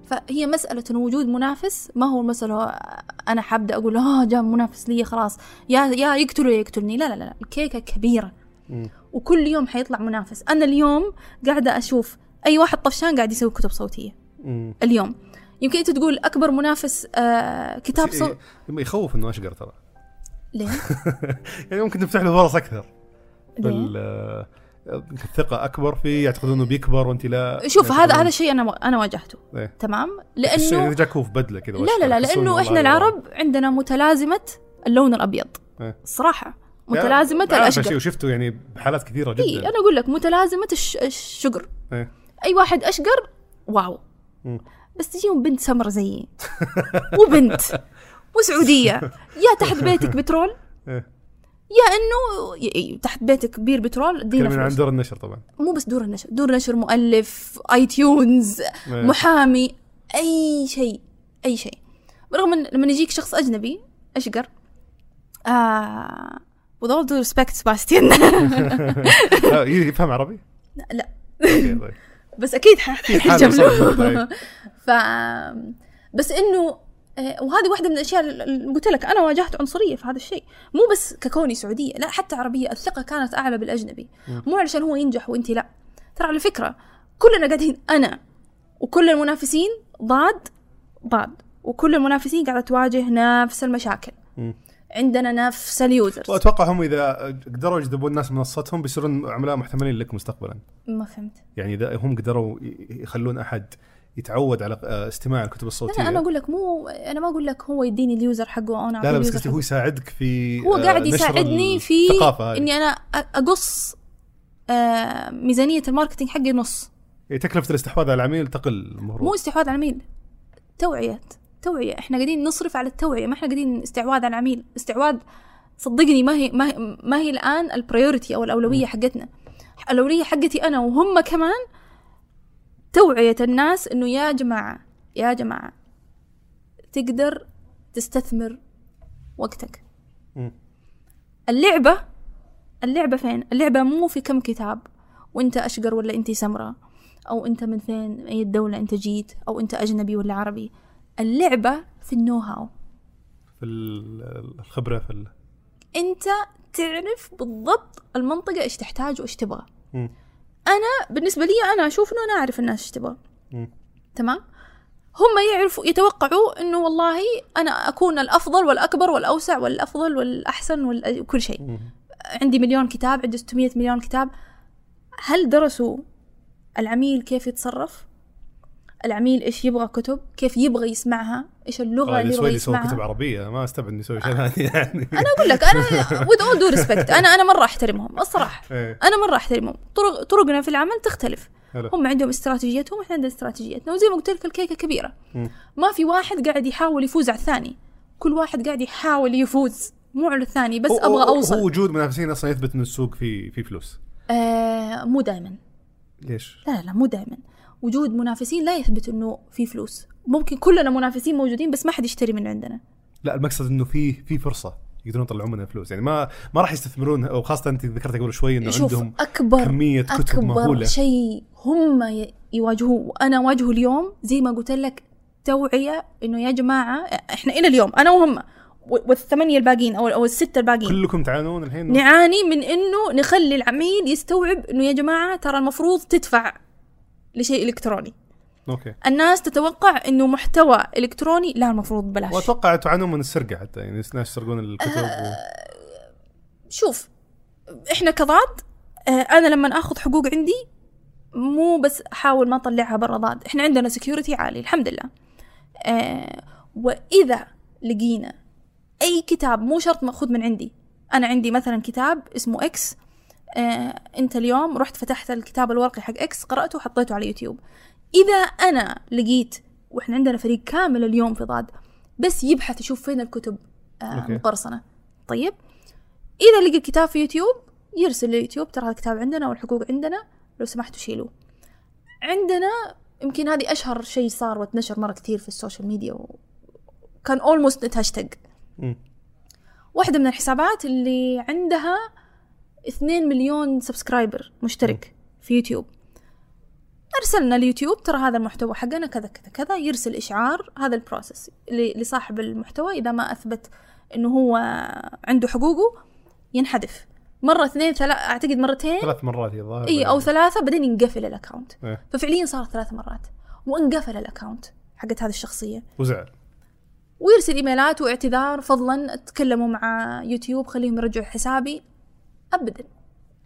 فهي مسألة إنه وجود منافس ما هو مسألة أنا حابة أقول آه جاء منافس لي خلاص. يا يا يقتله يا يقتلني. لا لا لا الكيكة كبيرة. وكل يوم حيطلع منافس. أنا اليوم قاعدة أشوف أي واحد طفشان قاعد يسوي كتب صوتية. اليوم. يمكن أنت تقول أكبر منافس آه كتاب صوت ي- يخوف إنه أشقر ترى. ليه؟ يعني ممكن تفتح له فرص أكثر. ليه؟ بال الثقة أكبر فيه يعتقدون إنه بيكبر وأنت لا شوف هذا هذا الشيء أنا أنا واجهته. إيه. تمام؟ إذا جاك هو في بدلة كذا لا لا لا لأنه إحنا العرب عندنا متلازمة اللون الأبيض. إيه. الصراحه متلازمة شيء الاشقر وشفته يعني بحالات كثيرة جدا. اي أنا أقول لك متلازمة الش... الشقر إيه. أي واحد اشقر wow. مم. بس تجيهم بنت سمرة زيي وبنت وسعودية. يا تحت بيتك بترول؟ إيه. يا إنه تحت بيتك بير بترول ادينا تكلمين عن فلوس. دور النشر طبعا. مو بس دور النشر دور نشر مؤلف iTunes إيه. محامي أي شيء أي شيء. برغم إن لما يجيك شخص أجنبي أشقر. آه with all due respect سباستيان يفهم عربي؟ لا. okay طيب. بس أكيد له طيب. ف بس إنه وهذه واحدة من الأشياء اللي قلت لك أنا واجهت عنصرية في هذا الشيء. مو بس ككوني سعودية لا حتى عربية الثقة كانت أعلى بالأجنبي. مو علشان هو ينجح وانت لا. ترى على فكرة كلنا قاعدين أنا وكل المنافسين ضاد ضاد وكل المنافسين قاعدة تواجه نفس المشاكل. عندنا نفس ال users. واتوقع هم إذا قدروا يجذبون الناس منصتهم بيصيرون عملاء محتملين لك مستقبلا. ما فهمت. يعني إذا هم قدروا يخلون أحد يتعود على آه، استماع الكتب الصوتية. لا أنا أقول لك مو أنا ما أقول لك هو يديني ال user حقه أو أنا لا لا بس قصدي هو. يساعدك في هو آه، قاعد يساعدني في إني أنا أقص آه ميزانية ال marketing حقي نص. يعني تكلفة الاستحواذ على العميل تقل المفروض مو استحواذ على العميل توعية توعية. إحنا قاعدين نصرف على التوعية ما إحنا قاعدين استحواذ على العميل. استحواذ صدقني ما هي ما هي, ما هي الآن ال priority أو الأولوية حقتنا. الأولوية حقتي أنا وهم كمان توعية الناس إنه يا جماعة يا جماعة تقدر تستثمر وقتك. اللعبة اللعبة فين؟ اللعبة مو في كم كتاب وأنت أشقر ولا أنت سمراء أو أنت من فين أي دولة أنت جيت أو أنت أجنبي ولا عربي اللعبة في النو هاو في ال- الخبرة في ال... أنت تعرف بالضبط المنطقة إيش تحتاج وإيش تبغى مم. أنا بالنسبة لي أنا أشوف إنه أنا أعرف الناس إيش تبغى. تمام؟ هم يعرفوا يتوقعوا إنه والله أنا أكون الأفضل والأكبر والأوسع والأفضل والأحسن وكل شيء. عندي مليون كتاب عندي 600 مليون كتاب. هل درسوا العميل كيف يتصرف؟ العميل إيش يبغى كتب كيف يبغى يسمعها إيش اللغة آه، اللي يبغى لي يسوي كتب يسمعها عربية. ما استبعد انه يسوي شيء ثاني يعني. أنا أقول لك أنا with all due respect أنا أنا مرة أحترمهم الصراحة. إيه. أنا مرة أحترمهم. طرق طرقنا في العمل تختلف. هم عندهم استراتيجيتهم وإحنا عندنا استراتيجيتنا. وزي ما قلت لك الكيكة كبيرة. ما في واحد قاعد يحاول يفوز على الثاني. كل واحد قاعد يحاول يفوز مو على الثاني بس أبغى أوصل. هو وجود منافسين أصلا يثبت إن السوق فيه في فلوس. آه مو دائما ليش؟ لا لا مو دائما وجود منافسين لا يثبت إنه في فلوس. ممكن كلنا منافسين موجودين بس ما حد يشتري من عندنا. لا المقصد إنه في في فرصة يقدرون يطلعون منها فلوس يعني ما ما راح يستثمرون وخاصه أنت ذكرت قبل شوي إنه شوف عندهم اكبر كمية كتب أكبر مهولة. شيء هم يواجهوه وأنا أواجهه اليوم زي ما قلت لك توعية إنه يا جماعة إحنا إلى اليوم أنا وهم و- والثمانية الباقيين أو أو الستة الباقيين كلكم تعانون الحين. نعاني من إنه نخلي العميل يستوعب إنه يا جماعة ترى المفروض تدفع. لشيء إلكتروني. أوكي. الناس تتوقع إنه محتوى إلكتروني لا المفروض ببلاش. وأتوقع تعانون من السرقة حتى يعني الناس يسرقون الكتب و... شوف إحنا كضاد آه، أنا لما آخذ حقوق عندي مو بس أحاول ما أطلعها برا ضاد. إحنا عندنا security عالي الحمد لله. آه، وإذا لقينا أي كتاب مو شرط ماخذ من عندي أنا عندي مثلا كتاب اسمه X آه، انت اليوم رحت فتحت الكتاب الورقي حق X قرأته وحطيته على يوتيوب إذا أنا لقيت وإحنا عندنا فريق كامل اليوم في ضاد بس يبحث يشوف فين الكتب آه،. مقرصنة طيب إذا لقى الكتاب في يوتيوب يرسل ليوتيوب ترى الكتاب عندنا والحقوق عندنا لو سمحتوا شيلوه عندنا يمكن هذه أشهر شيء صار واتنشر مرة كثير في السوشيال ميديا وكان almost هاشتاج مم. واحدة من الحسابات اللي عندها 2 مليون subscriber مشترك في يوتيوب. أرسلنا اليوتيوب ترى هذا المحتوى حقنا كذا كذا كذا يرسل إشعار هذا ال process لصاحب المحتوى إذا ما أثبت إنه هو عنده حقوقه ينحذف. مرة اثنين ثلاثة أعتقد مرتين. ثلاث مرات الظاهر إي أو ثلاثة بعدين ينقفل ال account إيه. ففعليا صارت ثلاث مرات. وانقفل ال account حقت هذه الشخصية. وزعل. ويرسل إيميلات واعتذار فضلا تكلموا مع يوتيوب خليهم يرجعوا حسابي. ابدا.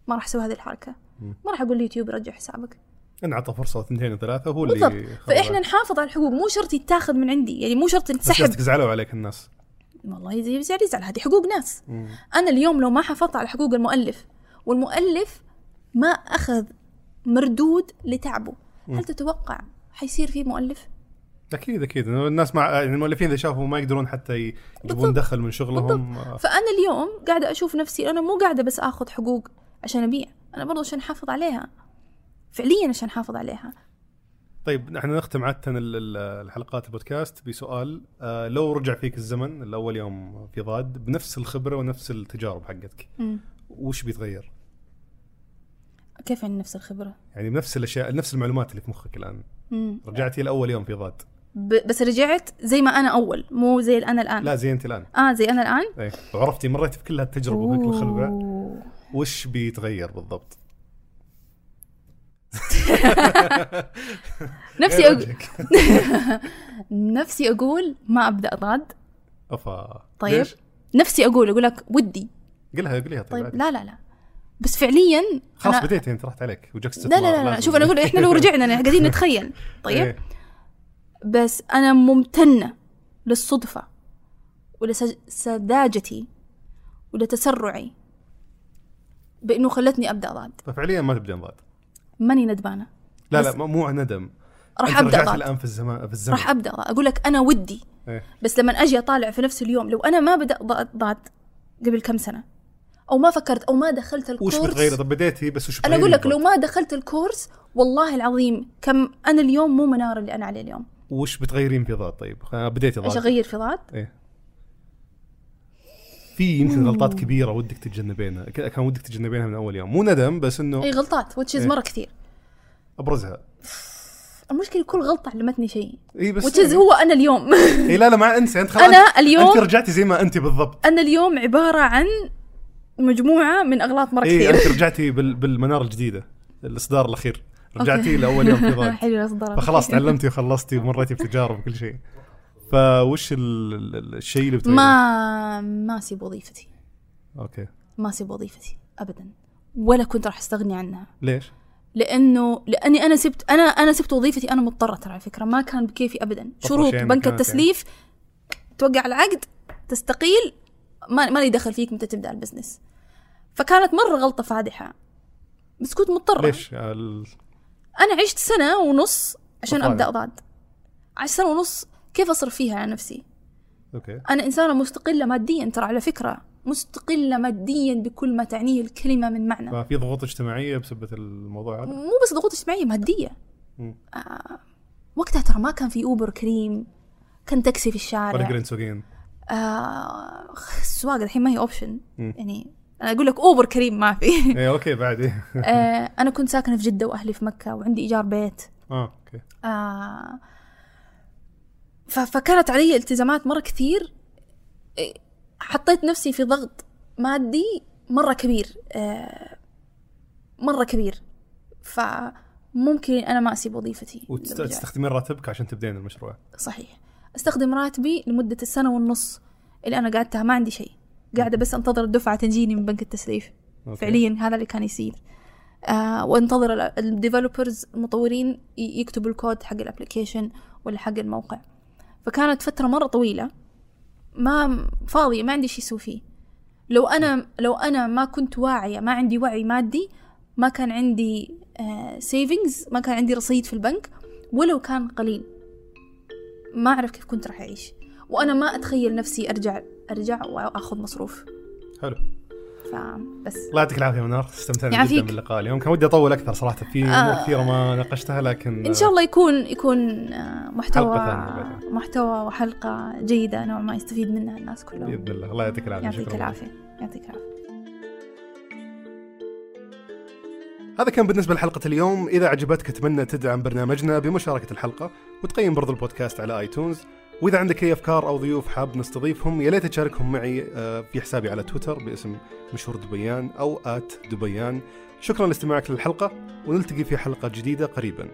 ما راح أسوي هذه الحركة. ما راح أقول ليوتيوب رجع حسابك. انعطى فرصة ثنتين وثلاثة هو بالضبط. اللي خرب فإحنا. نحافظ على الحقوق. مو شرط يتاخذ من عندي. يعني مو شرط بس ينسحب. قصدك زعلوا عليك الناس. والله يزعل يزعل يزعل. هذه حقوق ناس. مم. أنا اليوم لو ما حافظت على حقوق المؤلف والمؤلف ما أخذ مردود لتعبه هل تتوقع حيصير في مؤلف؟ أكيد أكيد. الناس مع يعني المؤلفين إذا شافوا ما يقدرون حتى يجيبون بالضبط. دخل من شغلهم. آه، فأنا اليوم قاعدة أشوف نفسي أنا مو قاعدة بس آخذ حقوق عشان أبيع أنا برضو عشان أحافظ عليها. فعليا عشان أحافظ عليها. طيب نحن نختم ال- الحلقات البودكاست بسؤال. آه لو رجع فيك الزمن الأول يوم في ضاد بنفس الخبرة ونفس التجارب حقتك. وش بيتغير؟ كيف يعني نفس الخبرة؟ يعني بنفس الأشياء نفس المعلومات اللي في مخك الآن. مم. رجعتي لأول يوم في ضاد. بس رجعت زي ما أنا أول مو زي أنا الآن لا زي أنت الآن آه زي أنا الآن إيه وعرفتي مريتي في كل هالتجربة الخبره أوه. وش بيتغير بالضبط؟ نفسي أقول. نفسي أقول ما أبدأ ضاد أفا طيب. ليش؟ نفسي أقول أقول لك ودي قلها قليها طيب, طيب. لا لا لا بس فعليا خلاص بديتي أنت راحت عليك وجاك لا لا لا, لا. شوف أنا أقول إحنا لو رجعنا قاعدين نتخيل طيب إيه. بس أنا ممتنة للصدفة ولسذاجتي ولتسرعي بأنه خلتني أبدأ ضاد. ففعليا ما تبدين ضاد. ماني ندمانة. لا لا مو- ندم. راح رجعت ضاد. الآن في الزمان في الزمن. راح أبدأ ضاد. أقول لك أنا ودي. إيه. بس لما أجي أطالع في نفس اليوم لو أنا ما بدات ضاد قبل كم سنة أو ما فكرت أو ما دخلت وش الكورس بتغير؟ طب بديتي بس وش أنا أقول لك لو؟ ما دخلت الكورس والله العظيم كم أنا اليوم مو منار اللي أنا عليه اليوم. وش بتغيرين في ضاد طيب بديتي إيش ضاد أغير في ضاد إيه. في يمكن غلطات كبيرة ودك تتجنبينها كان ودك تتجنبينها من أول يوم. مو ندم بس إنه إي غلطات وتشيز إيه. مرة كثير. أبرزها. المشكلة كل غلطة علمتني شيء. إي بس وتشيز هو أنا اليوم. إي لا لا ما أنسى أنت خلاص. أنا أنت اليوم رجعتي زي ما أنت بالضبط. أنا اليوم عبارة عن مجموعة من أغلاط مرة إي كثير أنت رجعتي بال... بالمنار الجديدة الإصدار الأخير. رجعتي. لأول يوم في ضاد حلو اصدر فخلاص تعلمتي وخلصتي ومريتي بتجارب وكل شيء. فوش ال... ال- الشيء اللي بتغيره؟ ما ما أسيب وظيفتي. أوكي. ما أسيب وظيفتي ابدا. ولا كنت راح أستغني عنها. ليش؟ لأنه لأني أنا سبت أنا أنا سبت وظيفتي أنا مضطرة ترى على فكرة ما كان بكيفي ابدا. شروط بنك التسليف توقع العقد تستقيل ما ما لي دخل فيك متى تبدأ ال business. فكانت مرة غلطة فادحة بس كنت مضطرة. ليش؟ أنا عشت سنة ونص عشان. أبدأ ضاد عشت سنة ونص كيف أصرف فيها على نفسي؟ أوكي. أنا إنسانة مستقلة ماديا ترى على فكرة مستقلة ماديا بكل ما تعنيه الكلمة من معنى. ففي ضغوط اجتماعية بسبب الموضوع هذا؟ مو بس ضغوط اجتماعية مادية. آه وقتها ترى ما كان في أوبر كريم كان تاكسي في ولا الشارع سوقين آه السواقة الحين ما هي option. يعني أنا أقول لك اوبر كريم ما في. إيه أوكي بعد. آه أنا كنت ساكنة في جدة وأهلي في مكة وعندي إيجار بيت. آه أوكي. آه فكانت علي التزامات مرة كثير. حطيت نفسي في ضغط مادي مرة كبير. آه مرة كبير. فممكن أنا ما أسيب وظيفتي. وتستخدمين راتبك عشان تبدين المشروع. صحيح. استخدم راتبي لمدة السنة والنص اللي أنا قعدتها. ما عندي شيء. قاعدة بس أنتظر الدفعة تجيني من بنك التسليف. أوكي. فعليا هذا اللي كان يصير. آه وأنتظر ال developers المطورين يكتبوا الكود حق ال application ولا حق الموقع. فكانت فترة مرة طويلة. ما فاضية ما عندي شيء أسوي فيه. لو أنا لو أنا ما كنت واعية ما عندي وعي مادي ما كان عندي savings ما كان عندي رصيد في البنك ولو كان قليل. ما أعرف كيف كنت راح أعيش. وأنا ما أتخيل نفسي أرجع أرجع وأخذ مصروف. حلو. فبس الله يعطيك العافية منار. استمتعنا. جدا باللقاء اليوم. كان ودي أطول أكثر صراحة في أمور آه. كثيرة ما ناقشتها لكن إن شاء الله يكون يكون آه، محتوى. محتوى وحلقة جيدة نوع ما يستفيد منها الناس كلهم. بإذن الله. الله يعطيك العافية. يعطيك. العافية. يعطيك العافية. هذا كان بالنسبة لحلقة اليوم. إذا عجبتك أتمنى تدعم برنامجنا بمشاركة الحلقة وتقيم برضو البودكاست على آيتونز. وإذا عندك أي أفكار أو ضيوف حاب نستضيفهم يا ليت تشاركهم معي آه، في حسابي على تويتر باسم مشهور دبيان أو ات دبيان. شكرا لاستماعك للحلقة ونلتقي في حلقة جديدة قريبا.